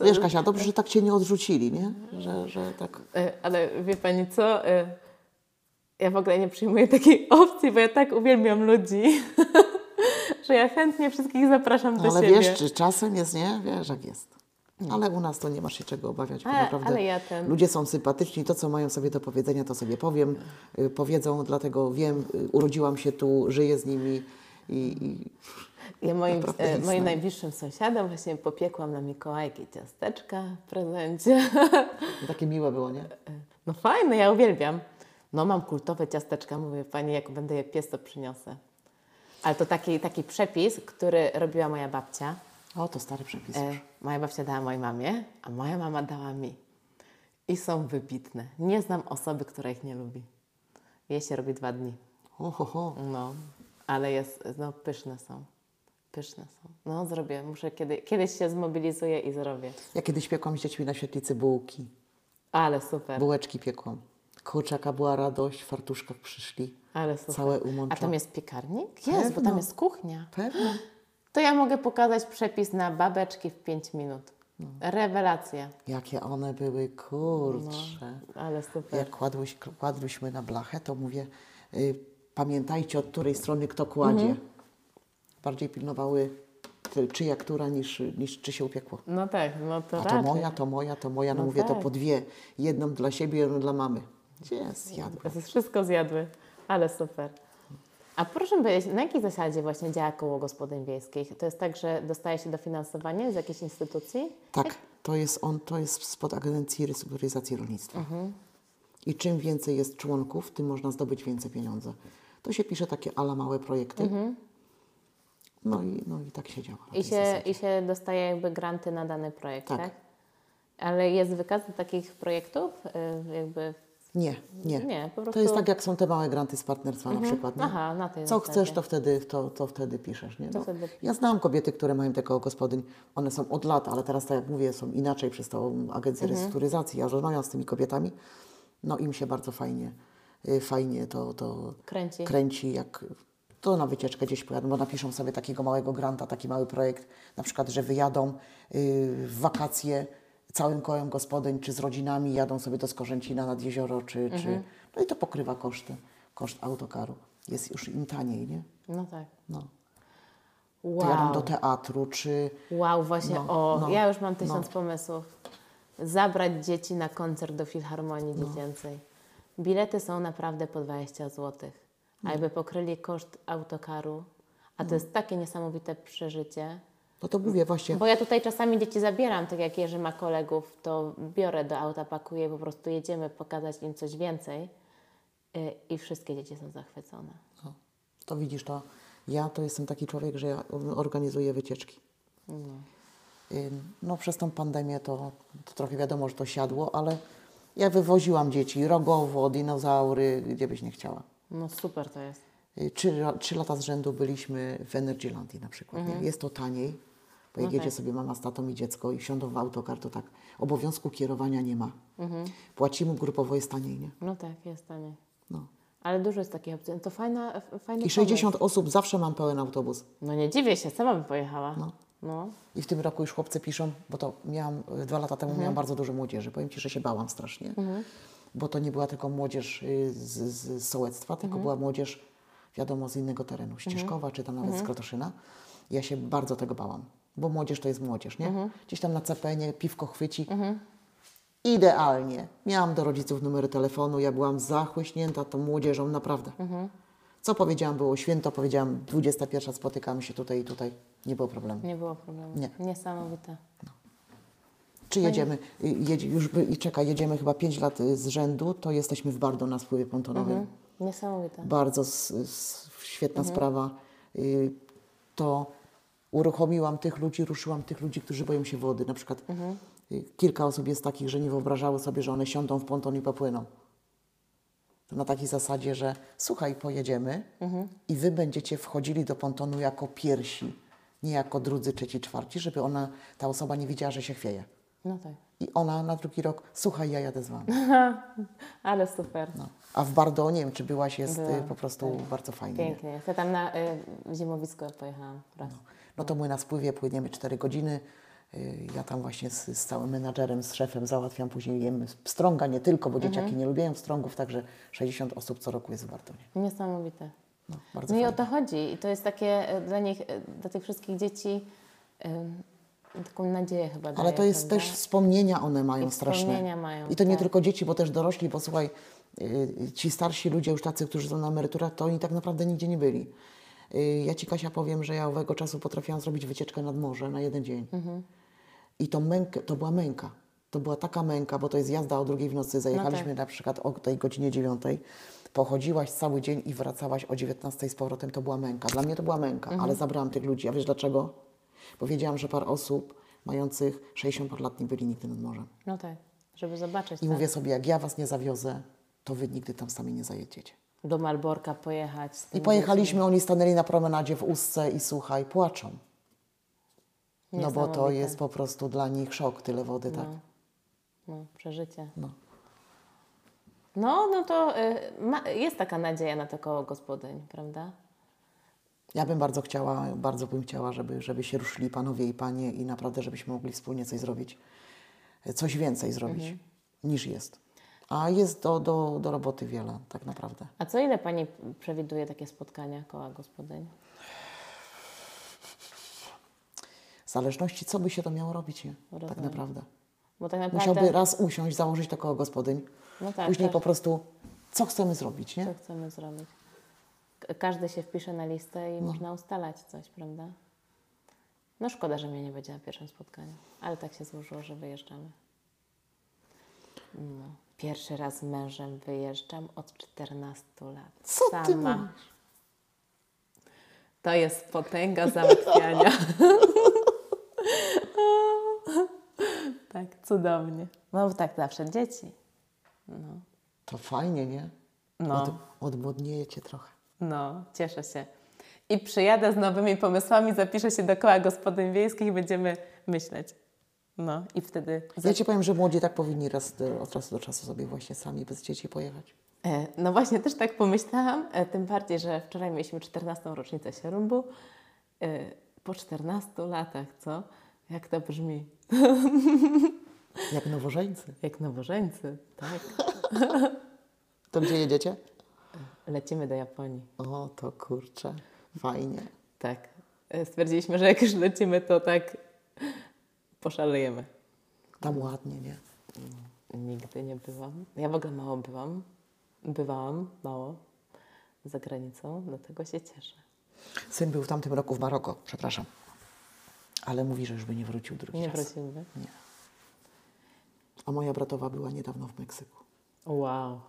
Wiesz, Kasia, dobrze, że tak Cię nie odrzucili, nie? Że, że tak... E, Ale wie Pani co? E, Ja w ogóle nie przyjmuję takiej opcji, bo ja tak uwielbiam ludzi, że ja chętnie wszystkich zapraszam do ale siebie. wiesz, czy czasem jest, nie? Wiesz, jak jest. Ale u nas to nie masz się czego obawiać, bo Ale- naprawdę ale ja ten- ludzie są sympatyczni, to co mają sobie do powiedzenia, to sobie powiem, y, powiedzą, dlatego wiem, y, urodziłam się tu, żyję z nimi i, i Ja moim, e, moim najbliższym sąsiadom właśnie popiekłam na Mikołajki ciasteczka w prezencie. takie miłe było, nie? No fajne, ja uwielbiam. No mam kultowe ciasteczka, mówię Pani, jak będę je pies, to przyniosę. Ale to taki, taki przepis, który robiła moja babcia. O, to stary przepis. E, moja babcia dała mojej mamie, a moja mama dała mi. I są wybitne. Nie znam osoby, która ich nie lubi. Je się robi dwa dni. O, ho, ho. No, ale jest, no pyszne są. Pyszne są. No zrobię, muszę kiedy, kiedyś się zmobilizuję i zrobię. Ja kiedyś piekłam z dziećmi na świetlicy bułki. Ale super, Bułeczki piekłam. Kurczaka była radość, w fartuszkach przyszli. ale super. Całe A umączone. tam jest piekarnik? Jest, bo tam Pewno. jest kuchnia. Pewnie. To ja mogę pokazać przepis na babeczki w 5 minut. No. Rewelacja. Jakie one były, kurcze. Ale super. Jak kładłyś, kładłyśmy na blachę, to mówię, y, pamiętajcie od której strony kto kładzie. Bardziej pilnowały czyja która niż, niż czy się upiekło. No tak, no to A to raczej. moja, to moja, to moja. No, No mówię, to tak. po dwie. Jedną dla siebie, jedną dla mamy. Gdzie? To jest wszystko zjadły, ale super. A proszę powiedzieć, na jakiej zasadzie właśnie działa koło gospodyń wiejskich? To jest tak, że dostaje się dofinansowanie z jakiejś instytucji? Tak, to jest on, to jest spod Agencji Restrukturyzacji Rolnictwa. Mhm. I czym więcej jest członków, tym można zdobyć więcej pieniądze. To się pisze takie ala małe projekty. No, i, no i tak się działa. Mhm. I się, zasadzie. I się dostaje jakby granty na dany projekt, tak? Tak. Ale jest wykaz takich projektów? Y, Jakby... Nie, nie. Nie, po To jest prostu- Mhm. tak, jak są te małe granty z partnerstwa na przykład. Nie? Aha, na tej Co chcesz, to wtedy, to, to wtedy piszesz. Nie? To No, wtedy ja znam kobiety, które mają tego gospodyń. One są od lat, ale teraz, tak jak mówię, są inaczej przez tą agencję Mhm. restrukturyzacji. Ja rozmawiam z tymi kobietami. No im się bardzo fajnie, y, fajnie to, to Kręci. kręci, jak to na wycieczkę gdzieś pojadą, bo napiszą sobie takiego małego granta, taki mały projekt, na przykład, że wyjadą y, w wakacje całym kołem gospodyń, czy z rodzinami, jadą sobie do Skorzęcina nad jezioro, czy, Mhm. czy no i to pokrywa koszty, koszt autokaru. Jest już im taniej, nie? No tak. No. To jadą Wow. do teatru, czy Wow, właśnie, No, o, no, ja już mam tysiąc no. pomysłów. Zabrać dzieci na koncert do Filharmonii No. Dziecięcej. Bilety są naprawdę po 20 zł. A jakby pokryli koszt autokaru, a to jest takie niesamowite przeżycie. No to mówię właśnie, Bo ja tutaj czasami dzieci zabieram, tak jak Jerzy ma kolegów, to biorę do auta, pakuję, po prostu jedziemy pokazać im coś więcej y, i wszystkie dzieci są zachwycone. no, to widzisz, to ja to jestem taki człowiek, że ja organizuję wycieczki. Ym, No przez tą pandemię to, to trochę wiadomo, że to siadło, ale ja wywoziłam dzieci rogowo, dinozaury, gdzie byś nie chciała. No super to jest. Y, Trzy, trzy lata z rzędu byliśmy w Energylandii na przykład. Nie? Jest to taniej, bo jak No jedzie tak. sobie mama z tatą i dziecko i wsiądą w autokar, to tak, obowiązku kierowania nie ma. Płacimy grupowo, jest taniej, nie? No tak, jest taniej. No. Ale dużo jest takich opcji. To fajna, fajny I 60 osób, zawsze mam pełen autobus. pomysł. No nie dziwię się, sama bym pojechała. No. No. I w tym roku już chłopcy piszą, bo to miałam, y, dwa lata temu Mhm. miałam bardzo dużo młodzieży. Powiem Ci, że się bałam strasznie, bo to nie była tylko młodzież y, z, z sołectwa, Mhm. tylko była młodzież, wiadomo, z innego terenu, Ścieżkowa, czy tam nawet Mhm. z Krotoszyna. Ja się bardzo tego bałam, bo młodzież to jest młodzież, nie? Mhm. Gdzieś tam na CPN-ie piwko chwyci. Idealnie. Miałam do rodziców numery telefonu, ja byłam zachłyśnięta tą młodzieżą, naprawdę. Mhm. Co powiedziałam, było święto, powiedziałam 21, spotykamy się tutaj i tutaj, nie było problemu. Nie było problemu. Nie. Niesamowite. Czy jedziemy, y, jedzie, już i czekaj, jedziemy chyba 5 lat y, z rzędu, to jesteśmy w Bardo na spływie pontonowym. Niesamowite. Bardzo s, s, świetna sprawa. Y, to uruchomiłam tych ludzi, ruszyłam tych ludzi, którzy boją się wody. Na przykład y, kilka osób jest takich, że nie wyobrażały sobie, że one siądą w ponton i popłyną. Na takiej zasadzie, że słuchaj, pojedziemy i wy będziecie wchodzili do pontonu jako pierwsi, nie jako drudzy, trzeci, czwarci, żeby ona, ta osoba nie widziała, że się chwieje. No tak. I ona na drugi rok, słuchaj, ja jadę z wami. Ale super. No. A w Bardo, nie wiem, czy byłaś, jest Byłam, y, po prostu bardzo fajnie. nie? Pięknie. Ja tam na y, zimowisko pojechałam raz. No to my na spływie płyniemy 4 godziny. Y, Ja tam właśnie z, z całym menadżerem, z szefem załatwiam później jemy pstrąga, nie tylko, bo dzieciaki nie lubią pstrągów, także 60 osób co roku jest w Bartonie. Niesamowite. No, bardzo No i o to chodzi. I to jest takie e, dla nich, e, dla tych wszystkich dzieci taką nadzieję chyba Ale daje, to jest prawda? też wspomnienia one mają I straszne. wspomnienia mają, I to nie tak. tylko dzieci, bo też dorośli, bo słuchaj, y, ci starsi ludzie już tacy, którzy są na emeryturach, to oni tak naprawdę nigdzie nie byli. Y, Ja Ci, Kasia, powiem, że ja owego czasu potrafiłam zrobić wycieczkę nad morze na jeden dzień. Mhm. I to, mękę, to była męka. To była taka męka, bo to jest jazda o drugiej w nocy. Zajechaliśmy tak. na przykład o tej godzinie dziewiątej. Pochodziłaś cały dzień i wracałaś o 19 z powrotem. To była męka. Dla mnie to była męka, Mhm. ale zabrałam tych ludzi. A wiesz dlaczego? Bo wiedziałam, że par osób mających 60 par lat nie byli nigdy nad morzem. No tak, żeby zobaczyć. I tak. mówię sobie, jak ja was nie zawiozę, to wy nigdy tam sami nie zajedziecie. Do Malborka pojechać. I pojechaliśmy, oni stanęli na promenadzie w Ustce i słuchaj, płaczą. No bo to jest po prostu dla nich szok, tyle wody, tak? No, no przeżycie. No. No, no to y, ma, jest taka nadzieja na to koło gospodyń, prawda? Ja bym bardzo chciała, bardzo bym chciała, żeby, żeby się ruszyli panowie i panie i naprawdę, żebyśmy mogli wspólnie coś zrobić, coś więcej zrobić Mhm. niż jest. A jest do, do, do roboty wiele, tak naprawdę. A co ile Pani przewiduje takie spotkania koła gospodyń? W zależności, co by się to miało robić, nie? tak Rozumiem. naprawdę. Bo tak naprawdę... Musiałby raz usiąść, założyć to koło gospodyń, No tak, później tak. po prostu, co chcemy zrobić, nie? Co chcemy zrobić? Każdy się wpisze na listę No. i można ustalać coś, prawda? No szkoda, że mnie nie będzie na pierwszym spotkaniu, ale tak się złożyło, że wyjeżdżamy. No. Pierwszy raz z mężem wyjeżdżam od 14 lat. Co ty Sama. mówisz? To jest potęga załatwiania. tak, cudownie. No tak zawsze dzieci. To fajnie, nie? No. Od, odmłodniejecie trochę. No, cieszę się. I przyjadę z nowymi pomysłami, zapiszę się do koła gospodyń wiejskich i będziemy myśleć. No i wtedy... Ja Ci powiem, że młodzi tak powinni raz od czasu do czasu sobie właśnie sami bez dzieci pojechać. E, No właśnie, też tak pomyślałam, e, tym bardziej, że wczoraj mieliśmy 14. rocznicę Sierumbu. E, Po 14 latach, co? Jak to brzmi? Jak nowożeńcy. Jak nowożeńcy, tak? To gdzie jedziecie? Lecimy do Japonii. O, to kurczę, fajnie. Tak. Stwierdziliśmy, że jak już lecimy, to tak poszalejemy. Tam ładnie, nie? Nigdy nie byłam. Ja w ogóle mało byłam. Bywałam mało za granicą, dlatego się cieszę. Syn był w tamtym roku w Maroko, przepraszam. Ale mówi, że już by nie wrócił drugi Nie raz. wrócimy. Nie. A moja bratowa była niedawno w Meksyku. Wow,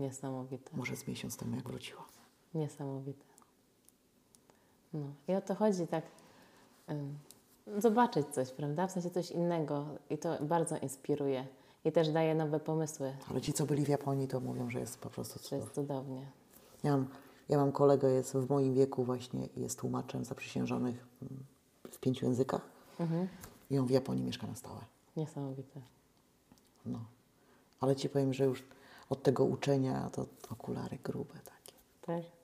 niesamowite. Może z miesiąc temu, jak wróciła. Niesamowite. No i o to chodzi, tak ym, zobaczyć coś, prawda? W sensie coś innego i to bardzo inspiruje i też daje nowe pomysły. Ale ci, co byli w Japonii, to mówią, że jest po prostu To cudownie. jest cudownie. Ja mam, ja mam kolegę, jest w moim wieku właśnie jest tłumaczem zaprzysiężonych mm, w pięciu językach. Mhm. I on w Japonii mieszka na stałe. Niesamowite. No. Ale ci powiem, że już od tego uczenia to okulary grube takie. Tak?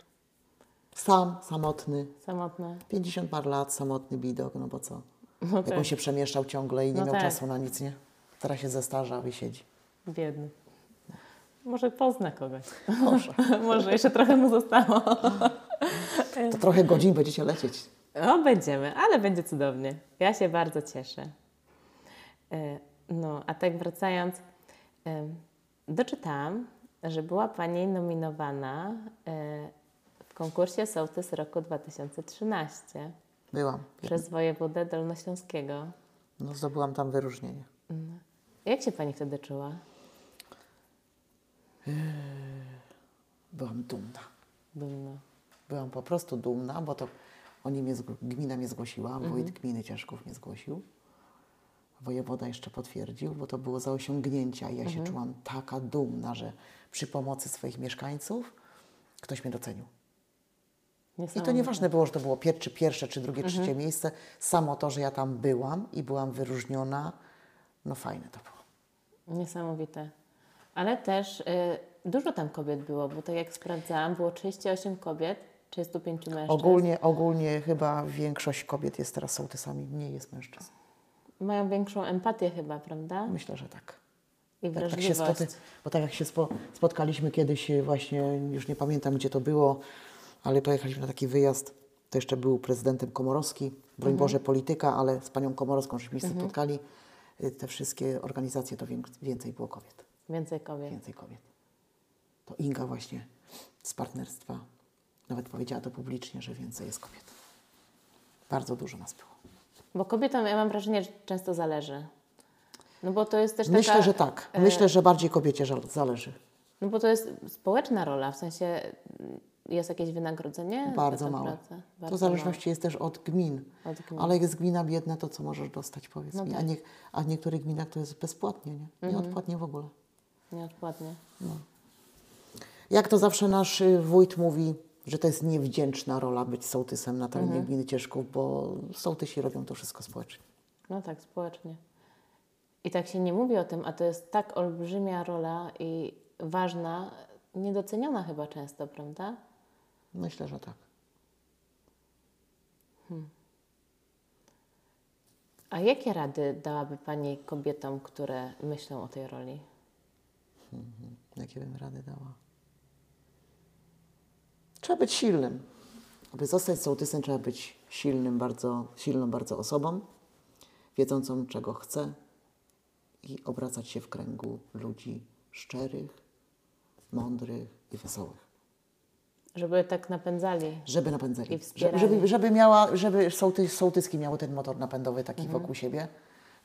Sam, samotny, Samotne. 50 par lat, samotny bidok, no bo co? No Jak tak, on się przemieszczał ciągle i nie No miał tak. czasu na nic, nie? Teraz się zestarzał i siedzi. biedny. Może pozna kogoś. Może. Może jeszcze trochę mu zostało. To trochę godzin będziecie lecieć. No, będziemy, ale będzie cudownie. Ja się bardzo cieszę. E, No, a tak wracając, e, doczytałam, że była Pani nominowana e, w konkursie Sołtys roku 2013 Byłam. przez wojewodę dolnośląskiego. No, zdobyłam tam wyróżnienie. Jak się Pani wtedy czuła? Byłam dumna. Dumna. Byłam po prostu dumna, bo to oni mnie, gmina mnie zgłosiła, Mhm. wójt gminy Cieszków mnie zgłosił. Wojewoda jeszcze potwierdził, bo to było za osiągnięcia i ja Mhm. się czułam taka dumna, że przy pomocy swoich mieszkańców ktoś mnie docenił. I to nieważne było, że to było pier, czy pierwsze, czy drugie, Mhm. trzecie miejsce. Samo to, że ja tam byłam i byłam wyróżniona, no fajne to było. Niesamowite. Ale też y, dużo tam kobiet było, bo tak jak sprawdzałam, było 38 kobiet, 35 mężczyzn. Ogólnie, ogólnie chyba większość kobiet jest teraz sołtysami, mniej jest mężczyzn. Mają większą empatię chyba, prawda? Myślę, że tak. I Tak, tak się spoty, bo tak jak się spo, spotkaliśmy kiedyś, e, właśnie już nie pamiętam gdzie to było, ale pojechaliśmy na taki wyjazd. To jeszcze był prezydentem Komorowski, broń Mhm. Boże polityka, ale z panią Komorowską żeśmy się spotkali. Y, Te wszystkie organizacje to więcej było kobiet. Więcej kobiet. Więcej kobiet. To Inga właśnie z partnerstwa nawet powiedziała to publicznie, że więcej jest kobiet. Bardzo dużo nas było. Bo kobietom, ja mam wrażenie, że często zależy. No bo to jest też Myślę, taka... że tak. e, Myślę, że bardziej kobiecie zależy. No bo to jest społeczna rola, w sensie jest jakieś wynagrodzenie Bardzo małe. pracę? To w Bardzo zależności jest też od gmin. Od gmin. Ale jak jest gmina biedna, to co możesz dostać, powiedz No mi. tak. A, nie, a w niektórych gminach to jest bezpłatnie, nie? Nieodpłatnie w ogóle. Nieodpłatnie. Jak to zawsze nasz y, wójt mówi, że to jest niewdzięczna rola być sołtysem na terenie Mhm. gminy Cieszków, bo sołtysi robią to wszystko społecznie. No tak, społecznie. I tak się nie mówi o tym, a to jest tak olbrzymia rola i ważna, niedoceniona chyba często, prawda? Myślę, że tak. A jakie rady dałaby Pani kobietom, które myślą o tej roli? Jakie bym rady dała? Trzeba być silnym. Aby zostać sołtysem, trzeba być silnym, bardzo, silną bardzo osobą, wiedzącą, czego chce i obracać się w kręgu ludzi szczerych, mądrych i wesołych. Żeby tak napędzali. Żeby napędzali. Wspierali. Żeby, żeby, miała, żeby sołtys, sołtyski miały ten motor napędowy taki wokół siebie,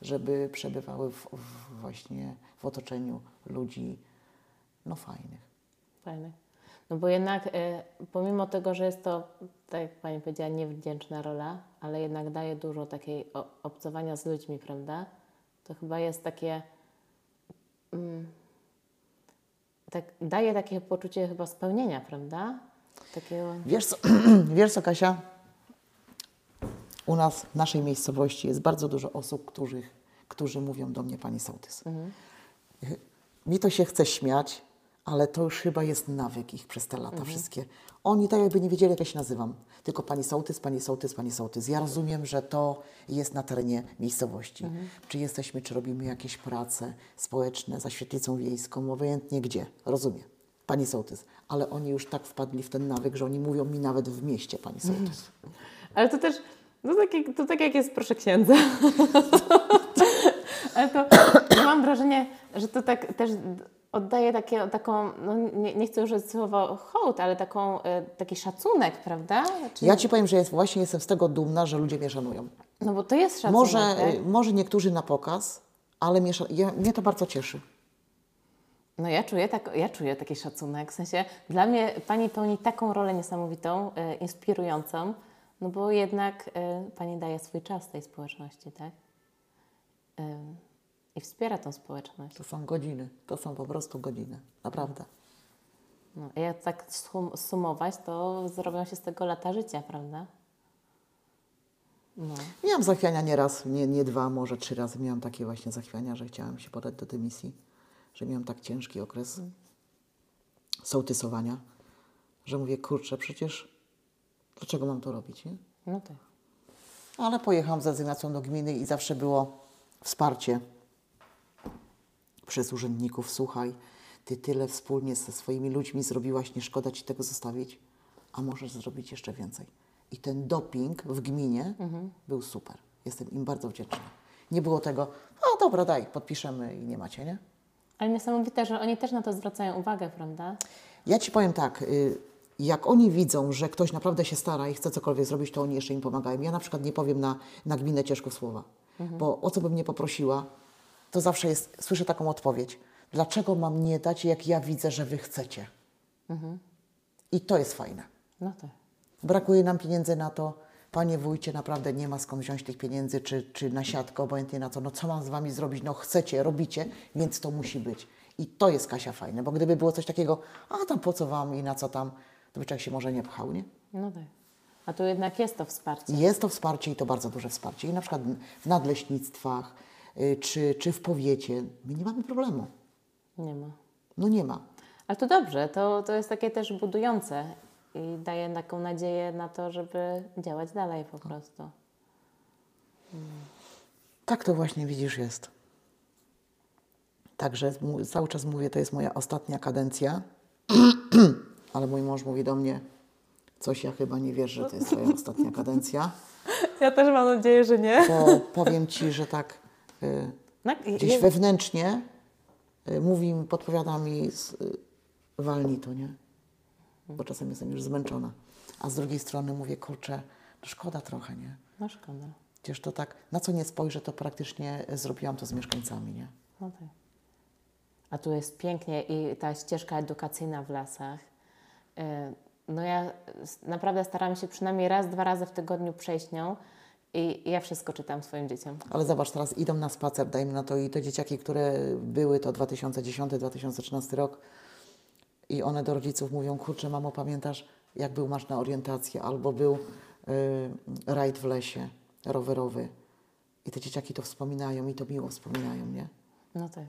żeby przebywały w, w, właśnie w otoczeniu ludzi no fajnych. Fajne. No bo jednak e, pomimo tego, że jest to, tak jak Pani powiedziała, niewdzięczna rola, ale jednak daje dużo takiej o, obcowania z ludźmi, prawda? To chyba jest takie... Mm, tak, daje takie poczucie chyba spełnienia, prawda? Takiego... Wiesz co, wiesz co, Kasia? U nas, w naszej miejscowości jest bardzo dużo osób, którzy, którzy mówią do mnie pani sołtys. Mi to się chce śmiać, ale to już chyba jest nawyk ich przez te lata wszystkie. Oni tak jakby nie wiedzieli, jak ja się nazywam. Tylko pani sołtys, pani sołtys, pani sołtys. Ja rozumiem, że to jest na terenie miejscowości. Czy jesteśmy, czy robimy jakieś prace społeczne za świetlicą wiejską, obojętnie gdzie. Rozumiem. Pani sołtys. Ale oni już tak wpadli w ten nawyk, że oni mówią mi nawet w mieście pani sołtys. Ale to też, no tak jak, to tak jak jest proszę księdza. Ale to mam wrażenie, że to tak też oddaje takie, taką, no nie, nie chcę użyć słowa hołd, ale taką, e, taki szacunek, prawda? Czy, Ja Ci powiem, że jest, właśnie jestem z tego dumna, że ludzie mnie szanują. No bo to jest szacunek, Może, tak? może niektórzy na pokaz, ale mnie, ja, mnie to bardzo cieszy. No ja czuję, tak, ja czuję taki szacunek, w sensie dla mnie Pani pełni taką rolę niesamowitą, e, inspirującą, no bo jednak e, Pani daje swój czas tej społeczności, tak? E, I wspiera tą społeczność. To są godziny, to są po prostu godziny, naprawdę. No, a jak tak sum, sumować, to zrobią się z tego lata życia, prawda? No. Miałam zachwiania nie raz, nie, nie dwa, może trzy razy miałam takie właśnie zachwiania, że chciałam się podać do dymisji, że miałam tak ciężki okres sołtysowania, że mówię, kurczę, przecież dlaczego mam to robić, nie? No tak. Ale pojechałam z rezygnacją do gminy i zawsze było wsparcie przez urzędników. Słuchaj, ty tyle wspólnie ze swoimi ludźmi zrobiłaś, nie szkoda ci tego zostawić, a możesz zrobić jeszcze więcej. I ten doping w gminie był super. Jestem im bardzo wdzięczna. Nie było tego, a dobra, daj, podpiszemy i nie macie, nie? Ale niesamowite, że oni też na to zwracają uwagę, prawda? Ja Ci powiem tak, y, jak oni widzą, że ktoś naprawdę się stara i chce cokolwiek zrobić, to oni jeszcze im pomagają. Ja na przykład nie powiem na, na gminę Cieszków słowa, bo o co bym nie poprosiła, to zawsze jest, słyszę taką odpowiedź. Dlaczego mam nie dać, jak ja widzę, że Wy chcecie? I to jest fajne. No tak. Brakuje nam pieniędzy na to. Panie wójcie, naprawdę nie ma skąd wziąć tych pieniędzy, czy, czy na siatkę, obojętnie na co. No co mam z Wami zrobić? No chcecie, robicie, więc to musi być. I to jest Kasia fajne, bo gdyby było coś takiego, a tam po co Wam i na co tam, to by człowiek się może nie pchał, nie? No tak. A tu jednak jest to wsparcie. Jest to wsparcie i to bardzo duże wsparcie. I na przykład w nadleśnictwach, y, czy, czy w powiecie, my nie mamy problemu. Nie ma. No nie ma. Ale to dobrze, to, to jest takie też budujące i daje taką nadzieję na to, żeby działać dalej po prostu. Tak to właśnie widzisz jest. Także cały czas mówię, to jest moja ostatnia kadencja, ale mój mąż mówi do mnie, Coś ja chyba nie wierzę, że to jest Twoja ostatnia kadencja. Ja też mam nadzieję, że nie. Bo powiem Ci, że tak y, No, gdzieś je- wewnętrznie y, mówi, mi, podpowiada mi z, y, walnij to, nie? Bo czasem jestem już zmęczona. A z drugiej strony mówię, kurczę, no szkoda trochę, nie? No szkoda. Przecież to tak, na co nie spojrzę, to praktycznie zrobiłam to z mieszkańcami, nie? No tak. A tu jest pięknie i ta ścieżka edukacyjna w lasach. Y, No ja naprawdę staram się przynajmniej raz, dwa razy w tygodniu przejść nią i i ja wszystko czytam swoim dzieciom. Ale zobacz, teraz idą na spacer, dajmy na to i te dzieciaki, które były to 2010-2013 rok i one do rodziców mówią, kurczę mamo, pamiętasz jak był masz na orientację albo był y, rajd w lesie rowerowy i te dzieciaki to wspominają i to miło wspominają, nie? No tak.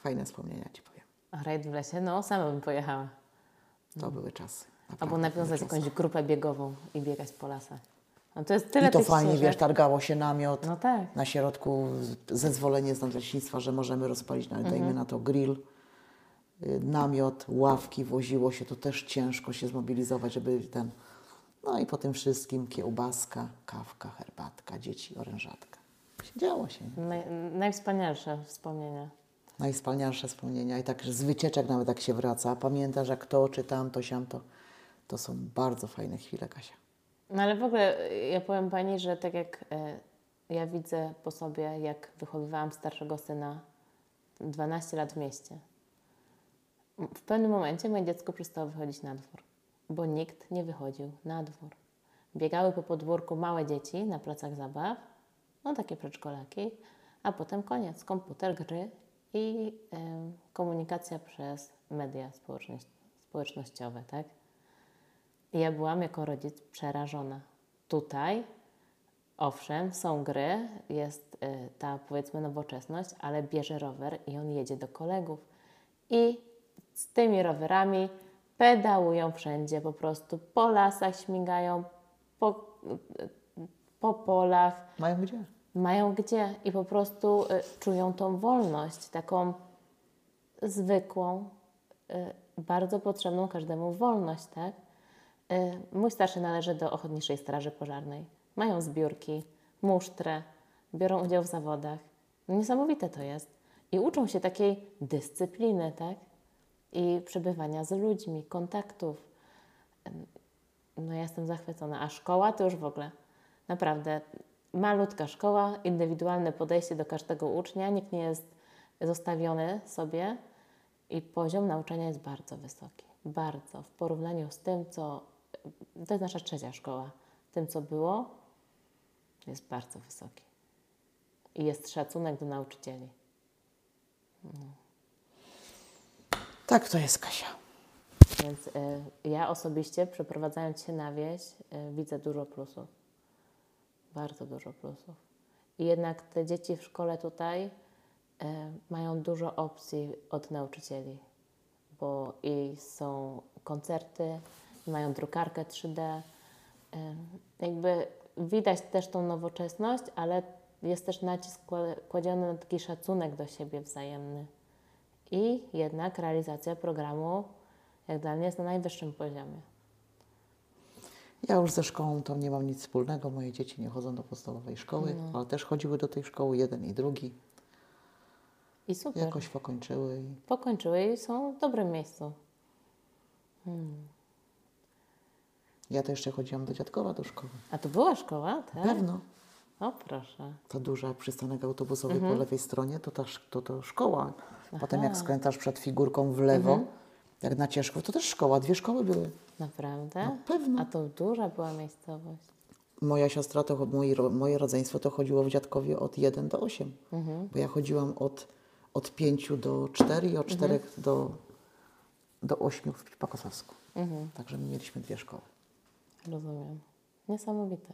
Fajne wspomnienia Ci powiem. A rajd w lesie? No sama bym pojechała. To były czasy. Albo nawiązać czasy. jakąś grupę biegową i biegać po lasach. No to jest tyle I to fajnie, ścieżek. wiesz, targało się namiot. No tak. na środku zezwolenie z nadleśnictwa, że możemy rozpalić, nawet Mhm. dajmy na to grill, namiot, ławki, woziło się, to też ciężko się zmobilizować, żeby ten... No i po tym wszystkim kiełbaska, kawka, herbatka, dzieci, orężatka. Działo się. nie? Naj, najwspanialsze wspomnienia. Najwspanialsze wspomnienia i tak z wycieczek nawet jak się wraca, pamiętasz jak to, czy tamto, siamto. To są bardzo fajne chwile, Kasia. No ale w ogóle ja powiem Pani, że tak jak y, ja widzę po sobie, jak wychowywałam starszego syna 12 lat w mieście. W pewnym momencie moje dziecko przestało wychodzić na dwór, bo nikt nie wychodził na dwór. Biegały po podwórku małe dzieci na placach zabaw, no takie przedszkolaki, a potem koniec, komputer, gry i komunikacja przez media społecznościowe, tak? I ja byłam jako rodzic przerażona. Tutaj, owszem, są gry, jest y, ta powiedzmy nowoczesność, ale bierze rower i on jedzie do kolegów. I z tymi rowerami pedałują wszędzie, po prostu po lasach śmigają, po, po polach, Mają gdzie? mają gdzie i po prostu y, czują tą wolność, taką zwykłą, y, bardzo potrzebną każdemu wolność, tak? Y, mój starszy należy do Ochotniczej Straży Pożarnej. Mają zbiórki, musztrę, biorą udział w zawodach. Niesamowite to jest. I uczą się takiej dyscypliny, tak? I przebywania z ludźmi, kontaktów. No ja jestem zachwycona. A szkoła to już w ogóle. Naprawdę malutka szkoła, indywidualne podejście do każdego ucznia. Nikt nie jest zostawiony sobie i poziom nauczania jest bardzo wysoki. Bardzo. W porównaniu z tym, co... To jest nasza trzecia szkoła. Tym, co było, jest bardzo wysoki. I jest szacunek do nauczycieli. Tak to jest, Kasia. Więc y, ja osobiście, przeprowadzając się na wieś, y, widzę dużo plusów. Bardzo dużo plusów. I jednak te dzieci w szkole tutaj y, mają dużo opcji od nauczycieli, bo i są koncerty, mają drukarkę 3D. Y, jakby widać też tą nowoczesność, ale jest też nacisk kła- kładziony na taki szacunek do siebie wzajemny. I jednak realizacja programu, jak dla mnie, jest na najwyższym poziomie. Ja już ze szkołą to nie mam nic wspólnego. Moje dzieci nie chodzą do podstawowej szkoły, ale też chodziły do tej szkoły, jeden i drugi. I super. Jakoś pokończyły. I Pokończyły i są w dobrym miejscu. ja to jeszcze chodziłam do dziadkowa do szkoły. A to była szkoła, tak? Pewno. O, proszę. Ta duża przystanek autobusowy po lewej stronie to ta to, to szkoła. Potem jak skręcasz przed figurką w lewo, jak na Cieszków, to też szkoła. Dwie szkoły były. Naprawdę? No, pewno. A to duża była miejscowość. Moja siostra, to ro- moje rodzeństwo to chodziło w dziadkowie od 1 do 8. Bo ja chodziłam od, od 5 do 4 i od 4 do, do 8 w Pakosowsku. Także my mieliśmy dwie szkoły. Rozumiem. Niesamowite.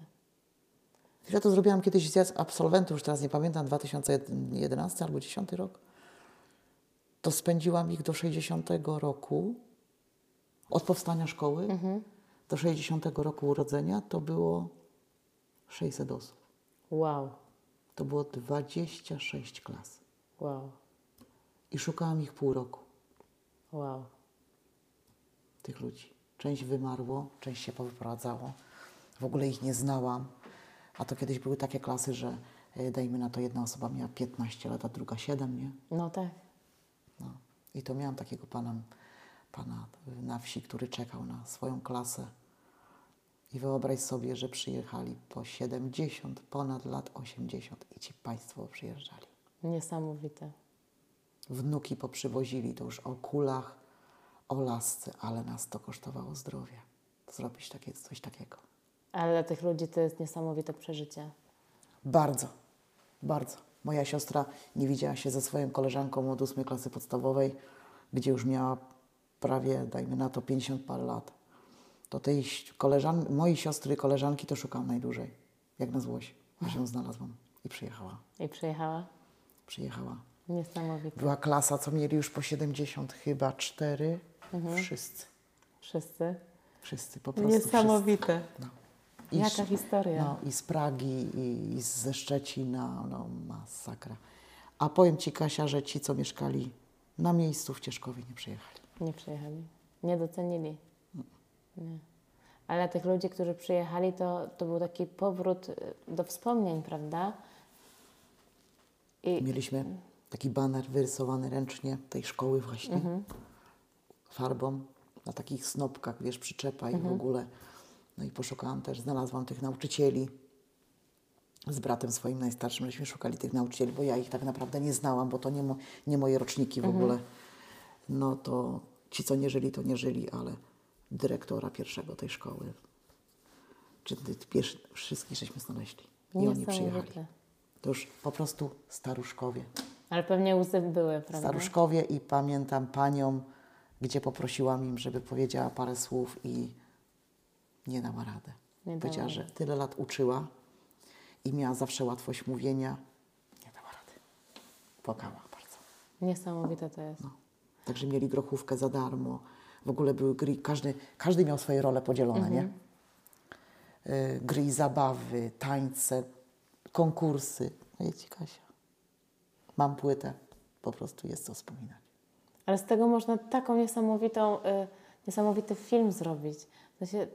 Ja to zrobiłam kiedyś zjazd absolwentów, już teraz nie pamiętam, 2011 albo 10 rok. To spędziłam ich do 60 roku, od powstania szkoły do 60 roku urodzenia, to było 600 osób. Wow. To było 26 klas. Wow. I szukałam ich pół roku, Wow. tych ludzi. część wymarło, część się powyprowadzało. W ogóle ich nie znałam. A to kiedyś były takie klasy, że e, dajmy na to jedna osoba miała 15 lat, a druga 7, nie? No tak. I to miałam takiego pana, pana na wsi, który czekał na swoją klasę. I wyobraź sobie, że przyjechali po 70, ponad lat 80 i ci państwo przyjeżdżali. Niesamowite. Wnuki poprzywozili to już o kulach, o lasce, ale nas to kosztowało zdrowie. Zrobić takie, coś takiego. Ale dla tych ludzi to jest niesamowite przeżycie. Bardzo, bardzo. Moja siostra nie widziała się ze swoją koleżanką od ósmej klasy podstawowej, gdzie już miała prawie, dajmy na to, 50 parę lat. To tej koleżan mojej siostry i koleżanki to szukałam najdłużej, jak na złość, aż ją znalazłam. I przyjechała, I przyjechała? przyjechała. Niesamowite. Była klasa, co mieli już po 70 chyba, cztery, wszyscy, Wszyscy? wszyscy, po prostu Niesamowite. wszyscy. No. I Jaka z- historia. No, i z Pragi, i, i ze Szczecina, no masakra. A powiem Ci, Kasia, że ci, co mieszkali na miejscu w Cieszkowie, nie przyjechali. Nie przyjechali. Nie docenili. Nie. Ale tych ludzi, którzy przyjechali, to, to był taki powrót y, do wspomnień, prawda? I Mieliśmy taki baner wyrysowany ręcznie tej szkoły właśnie, farbą, na takich snopkach, wiesz, przyczepa i w ogóle. No i poszukałam też, znalazłam tych nauczycieli. Z bratem swoim najstarszym, żeśmy szukali tych nauczycieli, bo ja ich tak naprawdę nie znałam, bo to nie, mo, nie moje roczniki w ogóle. No to ci, co nie żyli, to nie żyli, ale dyrektora pierwszego tej szkoły, czy pierwszy, wszystkich żeśmy znaleźli. I oni przyjechali. To już po prostu staruszkowie. Ale pewnie łzy były, prawda? Staruszkowie i pamiętam panią, gdzie poprosiłam im, żeby powiedziała parę słów i nie dała radę. Nie Powiedziała, że tyle lat uczyła i miała zawsze łatwość mówienia. Nie dała rady. Płakała bardzo. Niesamowite to jest. No. Także mieli grochówkę za darmo. W ogóle były gry, każdy, każdy miał swoje role podzielone, nie? Y, gry i zabawy, tańce, konkursy. No Ci Kasia, mam płytę, po prostu jest co wspominać. Ale z tego można taką niesamowitą, y, niesamowity film zrobić. W sensie,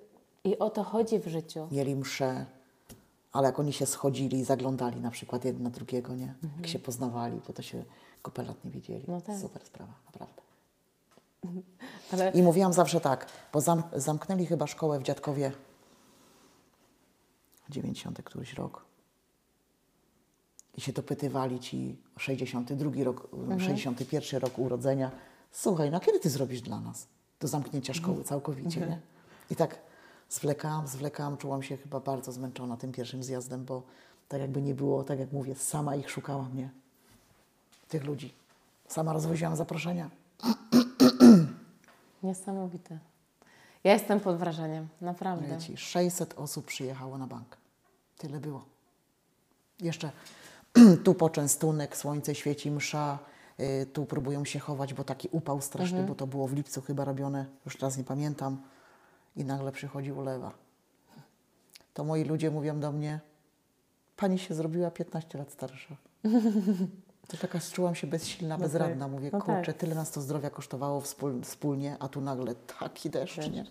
I o to chodzi w życiu. Mieli msze, ale jak oni się schodzili i zaglądali na przykład jeden na drugiego, nie? Jak się poznawali, bo to się kopę lat nie widzieli. No tak. Super sprawa, naprawdę. Ale I mówiłam zawsze tak, bo zam, zamknęli chyba szkołę w Dziadkowie 90 któryś rok. I się dopytywali ci 62 rok, 61 rok urodzenia. Słuchaj, no kiedy ty zrobisz dla nas do zamknięcia szkoły całkowicie, nie? I tak zwlekałam, zwlekałam, czułam się chyba bardzo zmęczona tym pierwszym zjazdem, bo tak jakby nie było, tak jak mówię, sama ich szukałam, nie? Tych ludzi. Sama rozwoziłam zaproszenia. niesamowite. Ja jestem pod wrażeniem, naprawdę. Ci, 600 osób przyjechało na bank. Tyle było. Jeszcze tu poczęstunek, słońce świeci, msza, y, tu próbują się chować, bo taki upał straszny, bo to było w lipcu chyba robione, już teraz nie pamiętam. I nagle przychodzi ulewa. To moi ludzie mówią do mnie, pani się zrobiła 15 lat starsza. To taka czułam się bezsilna, No tak. bezradna. Mówię, No tak. kurczę, tyle nas to zdrowia kosztowało wspól, wspólnie, a tu nagle taki deszcz, nie?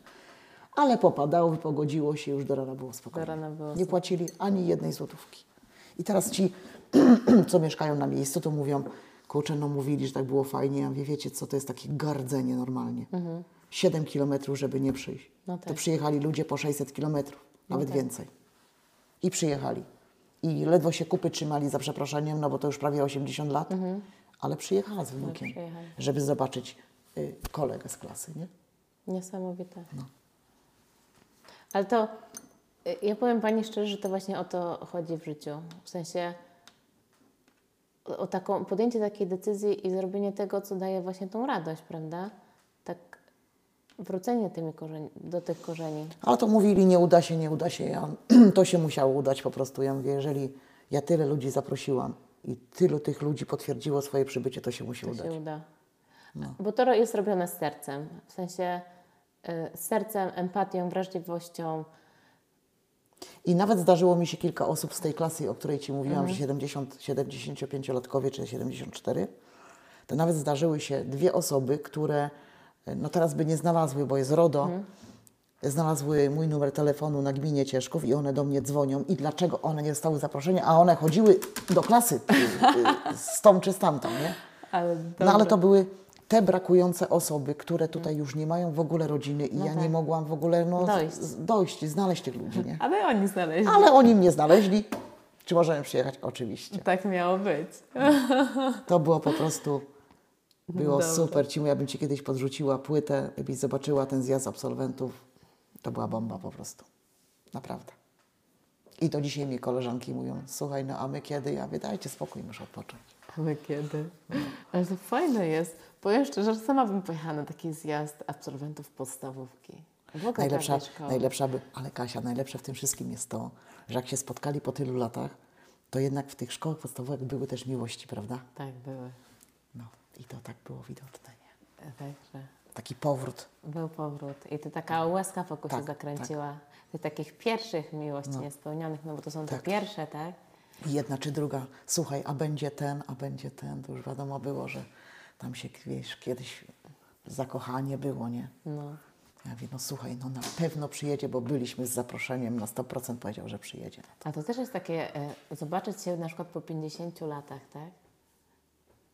Ale popadało, wypogodziło się, już do rana było spokojnie. Rana było Nie płacili ani jednej złotówki. I teraz ci, co mieszkają na miejscu, to mówią, kurczę, no mówili, że tak było fajnie. Ja mówię, wiecie co, to jest takie gardzenie normalnie. Siedem kilometrów, żeby nie przyjść. Mhm. No To tak. przyjechali ludzie po 600 kilometrów, nawet tak. więcej. I przyjechali. I ledwo się kupy trzymali za przeproszeniem, no bo to już prawie 80 lat, ale przyjechała z wnukiem, Mhm. przyjechali. żeby zobaczyć y, kolegę z klasy, nie? Niesamowite. No. Ale to y, ja powiem Pani szczerze, że to właśnie o to chodzi w życiu. W sensie o, o taką, podjęcie takiej decyzji i zrobienie tego, co daje właśnie tą radość, prawda? Wrócenie tymi korzeni, do tych korzeni. Ale to mówili, nie uda się, nie uda się. Ja, to się musiało udać po prostu. Ja mówię, jeżeli ja tyle ludzi zaprosiłam i tylu tych ludzi potwierdziło swoje przybycie, to się musi To udać. się uda. No. Bo to jest robione z sercem. W sensie y, sercem, empatią, wrażliwością. I nawet zdarzyło mi się kilka osób z tej klasy, o której Ci mówiłam, że 70, 75-latkowie czy 74, to nawet zdarzyły się dwie osoby, które no teraz by nie znalazły, bo jest RODO, znalazły mój numer telefonu na gminie Cieszków i one do mnie dzwonią i dlaczego one nie dostały zaproszenia, a one chodziły do klasy y, y, z tą czy z tamtą, nie? Ale No ale to były te brakujące osoby, które tutaj już nie mają w ogóle rodziny i ja nie mogłam w ogóle no, Dojść. dojść, znaleźć tych ludzi, nie? Ale oni znaleźli. Ale oni mnie znaleźli. Czy możemy przyjechać? Oczywiście. Tak miało być. To było po prostu, było super. Ci, ja bym Ci kiedyś podrzuciła płytę, gdybyś zobaczyła ten zjazd absolwentów. To była bomba po prostu. Naprawdę. I do dzisiaj mi koleżanki mówią, słuchaj, no a my kiedy? Ja mówię, dajcie spokój, muszę odpocząć. Ale kiedy? Ale to fajne jest. Powiem szczerze, że sama bym pojechała na taki zjazd absolwentów podstawówki. Najlepsza, najlepsza by, ale Kasia, najlepsze w tym wszystkim jest to, że jak się spotkali po tylu latach, to jednak w tych szkołach podstawowych były też miłości, prawda? Tak, były. No i to tak było widoczne, nie? Także Taki powrót. Był powrót i to taka łezka wokół Tak, się zakręciła. Tych takich pierwszych miłości niespełnionych, no bo to są Tak. te pierwsze, tak? I jedna czy druga, słuchaj, a będzie ten, a będzie ten, to już wiadomo było, że tam się, wiesz, kiedyś zakochanie było, nie? No. Ja mówię, no słuchaj, no na pewno przyjedzie, bo byliśmy z zaproszeniem, na 100% powiedział, że przyjedzie. A to też jest takie, e, zobaczyć się na przykład po 50 latach, tak?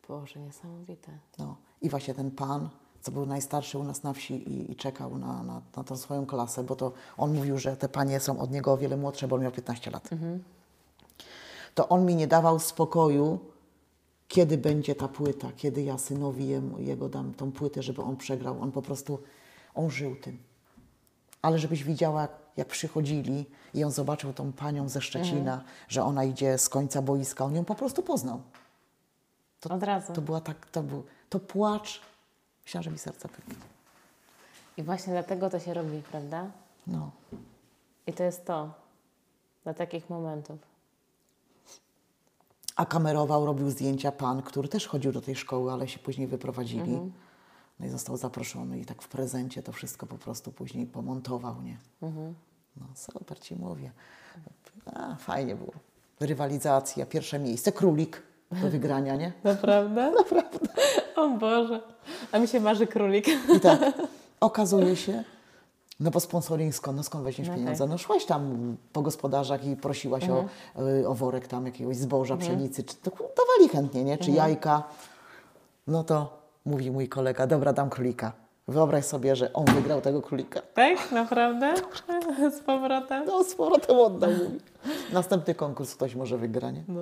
Boże, niesamowite. No i właśnie ten pan, co był najstarszy u nas na wsi i, i czekał na, na, na tą swoją klasę, bo to on mówił, że te panie są od niego o wiele młodsze, bo on miał 15 lat. To on mi nie dawał spokoju, kiedy będzie ta płyta, kiedy ja synowi jemu, jego dam tą płytę, żeby on przegrał. On po prostu, on żył tym. Ale żebyś widziała, jak, przychodzili i on zobaczył tą panią ze Szczecina, że ona idzie z końca boiska, on ją po prostu poznał. Od razu. To była tak, to był, to płacz. Myślałam, że mi serce pęknie. I właśnie dlatego to się robi, prawda? No. I to jest to. Dla takich momentów. A kamerował, robił zdjęcia pan, który też chodził do tej szkoły, ale się później wyprowadzili. Mhm. No i został zaproszony i tak w prezencie to wszystko po prostu później pomontował, nie? Mhm. No super Ci mówię. A, fajnie było. Rywalizacja, pierwsze miejsce, królik do wygrania, nie? Naprawdę? Naprawdę. O Boże. A mi się marzy królik. I tak, okazuje się, no bo sponsoring skąd, no skąd weźmiesz No pieniądze? tak. No szłaś tam po gospodarzach i prosiłaś Mhm. o, y, o worek tam jakiegoś zboża, pszenicy, czy to dawali chętnie, nie? Mhm. Czy jajka. No to mówi mój kolega, dobra, dam królika. Wyobraź sobie, że on wygrał tego królika. Tak? Naprawdę? Z powrotem? No z powrotem oddał, mówi. Następny konkurs ktoś może wygra, nie? No.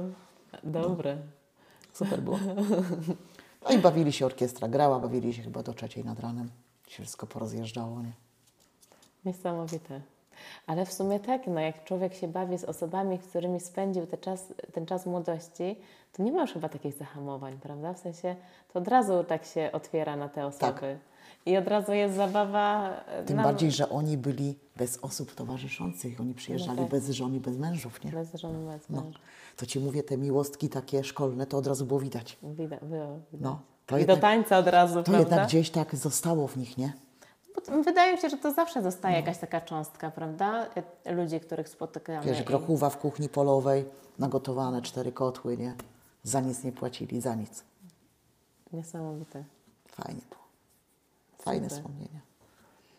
Dobre. Super było. No i bawili się, orkiestra grała, bawili się chyba do trzeciej nad ranem. Się wszystko porozjeżdżało, nie? Niesamowite. Ale w sumie tak, no jak człowiek się bawi z osobami, z którymi spędził ten czas, ten czas młodości, to nie ma już chyba takich zahamowań, prawda? W sensie to od razu tak się otwiera na te osoby. I od razu jest zabawa. e, Tym na- bardziej, że oni byli bez osób towarzyszących. Oni przyjeżdżali No tak. bez żon i bez mężów, nie? Bez żony, bez No. To ci mówię, te miłostki takie szkolne, to od razu było widać. Widać, było, widać. No, to I jednak- do tańca od razu, To prawda? jednak gdzieś tak zostało w nich, nie? Wydaje mi się, że to zawsze zostaje jakaś taka cząstka, prawda? E, Ludzi, których spotykamy. Wiesz, grochuwa w kuchni polowej, nagotowane cztery kotły, nie? Za nic nie płacili, za nic. Niesamowite. Fajnie było. Fajne Super. wspomnienia.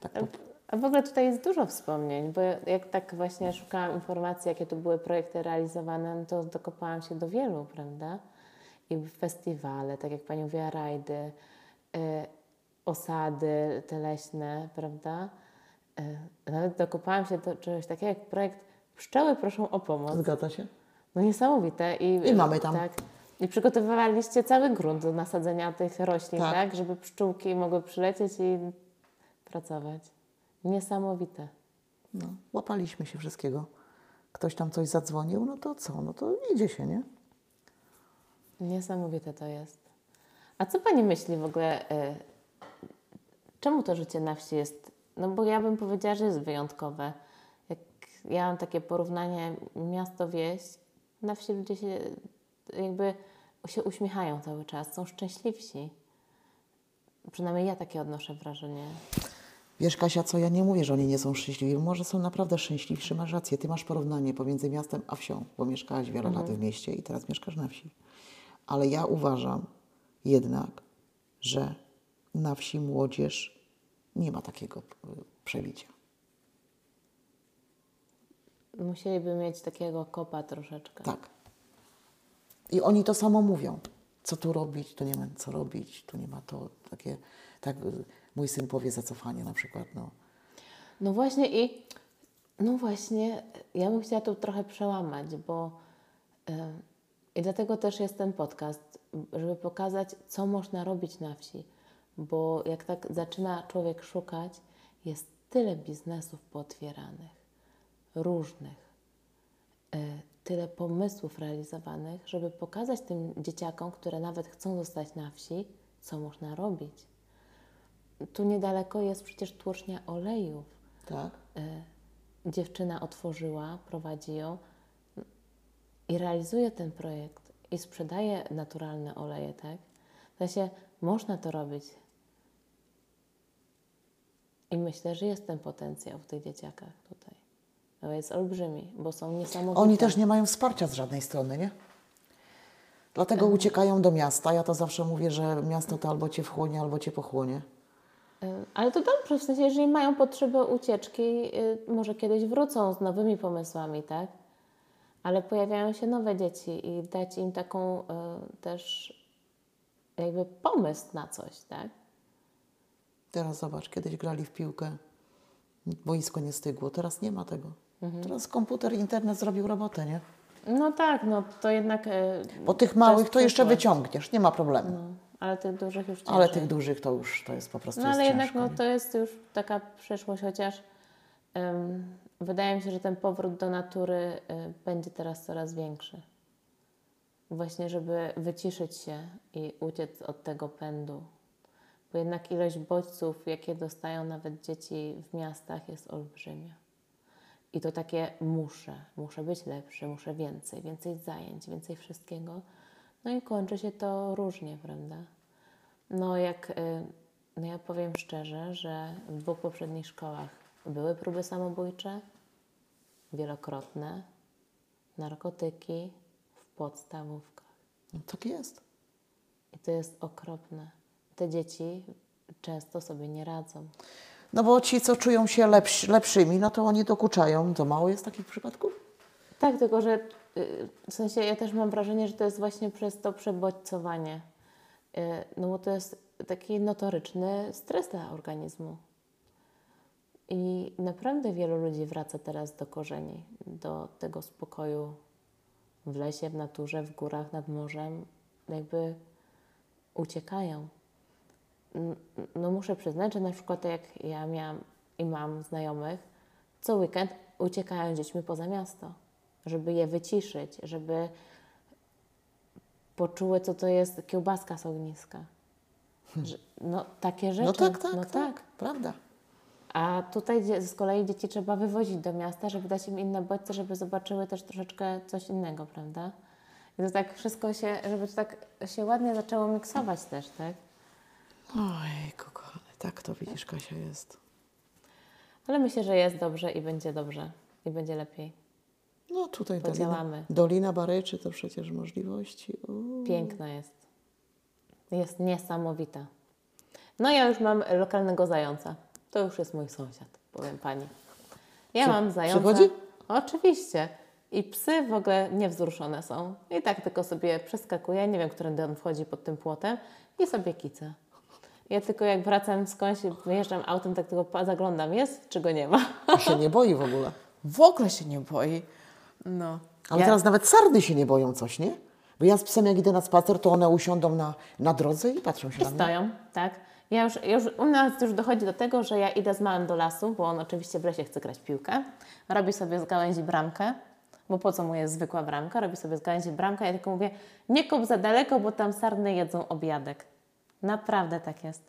Tak po, A w ogóle tutaj jest dużo wspomnień, bo jak tak właśnie szukałam informacji, jakie tu były projekty realizowane, no to dokopałam się do wielu, prawda? I festiwale, tak jak Pani mówiła, rajdy, y, osady te leśne, prawda? Y, nawet dokopałam się do czegoś takiego jak projekt Pszczoły proszą o pomoc. Zgadza się? No niesamowite. I, I mamy tam. Tak. I przygotowywaliście cały grunt do nasadzenia tych roślin, Tak. tak. Żeby pszczółki mogły przylecieć i pracować. Niesamowite. No, łapaliśmy się wszystkiego. Ktoś tam coś zadzwonił, no to co? No to idzie się, nie? Niesamowite to jest. A co Pani myśli w ogóle, y, czemu to życie na wsi jest, no bo ja bym powiedziała, że jest wyjątkowe. Jak ja mam takie porównanie miasto-wieś, na wsi ludzie się jakby się uśmiechają cały czas, są szczęśliwsi. Przynajmniej ja takie odnoszę wrażenie. Wiesz, Kasia, co ja nie mówię, że oni nie są szczęśliwi. Może są naprawdę szczęśliwsi, masz rację. Ty masz porównanie pomiędzy miastem a wsią, bo mieszkałaś wiele lat w mieście i teraz mieszkasz na wsi. Ale ja uważam jednak, że na wsi młodzież nie ma takiego y, przebicia. musieliby mieć takiego kopa troszeczkę. Tak. I oni to samo mówią. Co tu robić, tu nie ma co robić, tu nie ma to takie, tak y, mój syn powie zacofanie na przykład, no. No właśnie i no właśnie, ja bym chciała tu trochę przełamać, bo y, i dlatego też jest ten podcast, żeby pokazać, co można robić na wsi. Bo jak tak zaczyna człowiek szukać, jest tyle biznesów pootwieranych, różnych, y, tyle pomysłów realizowanych, żeby pokazać tym dzieciakom, które nawet chcą zostać na wsi, co można robić. Tu niedaleko jest przecież tłocznia olejów Tak? y, dziewczyna otworzyła, prowadzi ją i realizuje ten projekt i sprzedaje naturalne oleje, tak? W sensie można to robić. I myślę, że jest ten potencjał w tych dzieciakach tutaj. To jest olbrzymi, bo są niesamowite. Oni też nie mają wsparcia z żadnej strony, nie? Dlatego uciekają do miasta. Ja to zawsze mówię, że miasto to albo cię wchłonie, albo cię pochłonie. Y, Ale to dobrze, w sensie, jeżeli mają potrzebę ucieczki, y, może kiedyś wrócą z nowymi pomysłami, tak? Ale pojawiają się nowe dzieci i dać im taką y, też jakby pomysł na coś, tak? Teraz zobacz, kiedyś grali w piłkę, boisko nie stygło, teraz nie ma tego. Mhm. Teraz komputer, internet zrobił robotę, nie? No tak, no to jednak... Bo tych małych to jeszcze wyciągniesz, nie ma problemu. No, ale tych dużych już Ale ciężej. tych dużych to już to jest po prostu No ale jednak ciężko, no, to jest już taka przyszłość, chociaż ym, wydaje mi się, że ten powrót do natury y, będzie teraz coraz większy. Właśnie, żeby wyciszyć się i uciec od tego pędu. Bo jednak ilość bodźców, jakie dostają nawet dzieci w miastach, jest olbrzymia. I to takie muszę, muszę być lepszy, muszę więcej, więcej zajęć, więcej wszystkiego. No i kończy się to różnie, prawda? No jak, y, no ja powiem szczerze, że w dwóch poprzednich szkołach były próby samobójcze, wielokrotne, narkotyki w podstawówkach. No, tak jest. I to jest okropne. Te dzieci często sobie nie radzą. No bo ci, co czują się lepsi, lepszymi, no to oni dokuczają. To mało jest takich przypadków? Tak, tylko że w sensie ja też mam wrażenie, że to jest właśnie przez to przebodźcowanie. Y, No bo to jest taki notoryczny stres dla organizmu. I naprawdę wielu ludzi wraca teraz do korzeni, do tego spokoju w lesie, w naturze, w górach, nad morzem. Jakby uciekają. No muszę przyznać, że na przykład jak ja miałam i mam znajomych, co weekend uciekają dziećmi poza miasto, żeby je wyciszyć, żeby poczuły, co to jest kiełbaska z ogniska. Że, no takie rzeczy. No tak, tak, no tak, tak. Prawda. A tutaj z kolei dzieci trzeba wywozić do miasta, żeby dać im inne bodźce, żeby zobaczyły też troszeczkę coś innego, prawda? I to tak wszystko się, żeby to tak się ładnie zaczęło miksować też, tak? Oj, kochane, tak to widzisz, Kasia jest. Ale myślę, że jest dobrze i będzie dobrze. I będzie lepiej. No tutaj Dolina, Podziałamy. Dolina Baryczy to przecież możliwości. O. Piękna jest. Jest niesamowita. No ja już mam lokalnego zająca. To już jest mój sąsiad, powiem Pani. Ja Przy- mam zająca. przychodzi? Oczywiście. I psy w ogóle niewzruszone są. I tak tylko sobie przeskakuje, nie wiem, którędy on wchodzi pod tym płotem i sobie kica. Ja tylko jak wracam skądś, wyjeżdżam autem, tak tylko zaglądam, jest czy go nie ma. A się nie boi w ogóle. W ogóle się nie boi. No. Ale Ja- teraz nawet sarny się nie boją coś, nie? Bo ja z psem jak idę na spacer, to one usiądą na, na drodze i patrzą się I na mnie. stoją, tak. Ja już, już, u nas już dochodzi do tego, że ja idę z małym do lasu, bo on oczywiście w lesie chce grać piłkę. Robi sobie z gałęzi bramkę, bo po co mu jest zwykła bramka? Robi sobie z gałęzi bramkę. Ja tylko mówię, nie kop za daleko, bo tam sarny jedzą obiadek. Naprawdę tak jest.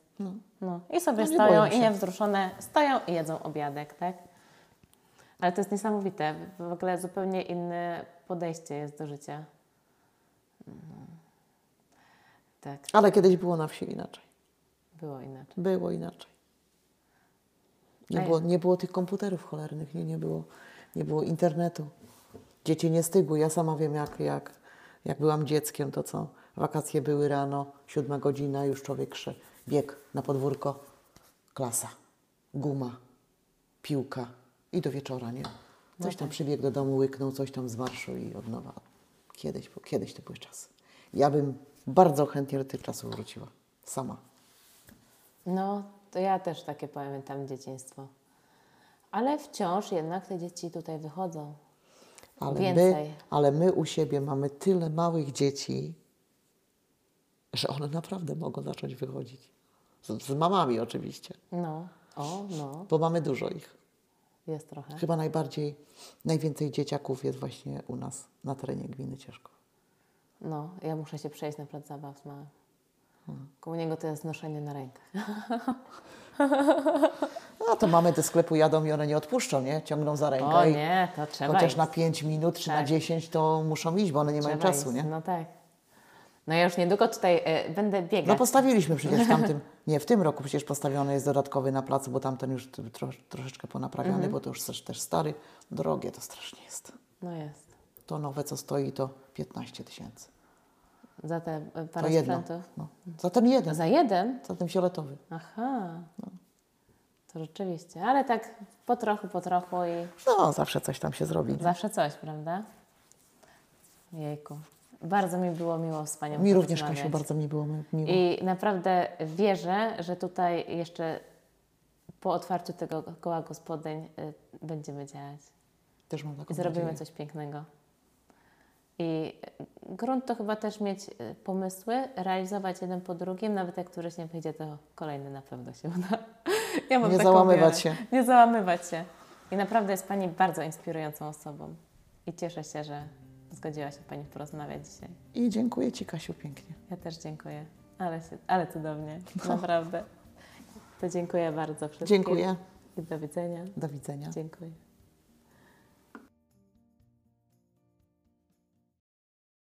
No. I sobie No stoją i niewzruszone stoją i jedzą obiadek, tak? Ale to jest niesamowite. W ogóle zupełnie inne podejście jest do życia. Mhm. Tak, Ale kiedyś było na wsi inaczej. było inaczej. Było inaczej. Nie było, nie było tych komputerów cholernych, nie, nie, było, nie było internetu. Dzieci nie stygły. Ja sama wiem, jak, jak, jak byłam dzieckiem, to co? Wakacje były rano, siódma godzina, już człowiek sze, bieg na podwórko, klasa, guma, piłka i do wieczora, nie? Coś tam przybiegł do domu, łyknął coś tam z marszu i od nowa. Kiedyś, kiedyś to były czasy. Ja bym bardzo chętnie do tych czasów wróciła. Sama. No, to ja też takie pamiętam dzieciństwo. Ale wciąż jednak te dzieci tutaj wychodzą. Ale my, Więcej. ale my u siebie mamy tyle małych dzieci, że one naprawdę mogą zacząć wychodzić. Z, z mamami oczywiście, No, o, no, bo mamy dużo ich. Jest trochę. Chyba najbardziej, najwięcej dzieciaków jest właśnie u nas na terenie gminy Cieszków. No, ja muszę się przejść na plac zabaw z małym. Hmm. Koło niego to jest noszenie na rękę. No to mamy do sklepu jadą i one nie odpuszczą, nie? Ciągną za rękę O nie, to trzeba chociaż iść. na 5 minut czy na Tak. 10 to muszą iść, bo one nie mają Trzeba czasu, iść. nie? No tak. No ja już niedługo tutaj e, będę biegać. No postawiliśmy przecież w tamtym, nie, w tym roku przecież postawiony jest dodatkowy na placu, bo tamten już troszeczkę ponaprawiany, Mhm. bo to już też, też stary. Drogie to strasznie jest. No jest. To nowe, co stoi, to 15 tysięcy. Za te e, To parę jedno. sprzętów. No. Za ten jeden, za, Za jeden? ten fioletowy. Aha. To rzeczywiście. Ale tak po trochu, po trochu i No, zawsze coś tam się zrobi. zawsze coś, prawda? Jejku. Bardzo mi było miło z Panią Mi również. Kasiu, bardzo mi było mi- miło. I naprawdę wierzę, że tutaj jeszcze po otwarciu tego koła gospodyń y, będziemy działać. Też mam taką zrobimy nadzieję. coś pięknego. I grunt to chyba też mieć y, pomysły, realizować jeden po drugim, nawet jak któryś nie wyjdzie, to kolejny na pewno się uda. Ja Nie załamywać wiarę. się. Nie załamywać się. I naprawdę jest Pani bardzo inspirującą osobą. I cieszę się, że zgodziła się Pani porozmawiać dzisiaj. I dziękuję Ci, Kasiu, pięknie. Ja też dziękuję. Ale, się, ale cudownie, No. naprawdę. To dziękuję bardzo wszystkim. Dziękuję. I do widzenia. Do widzenia. Dziękuję.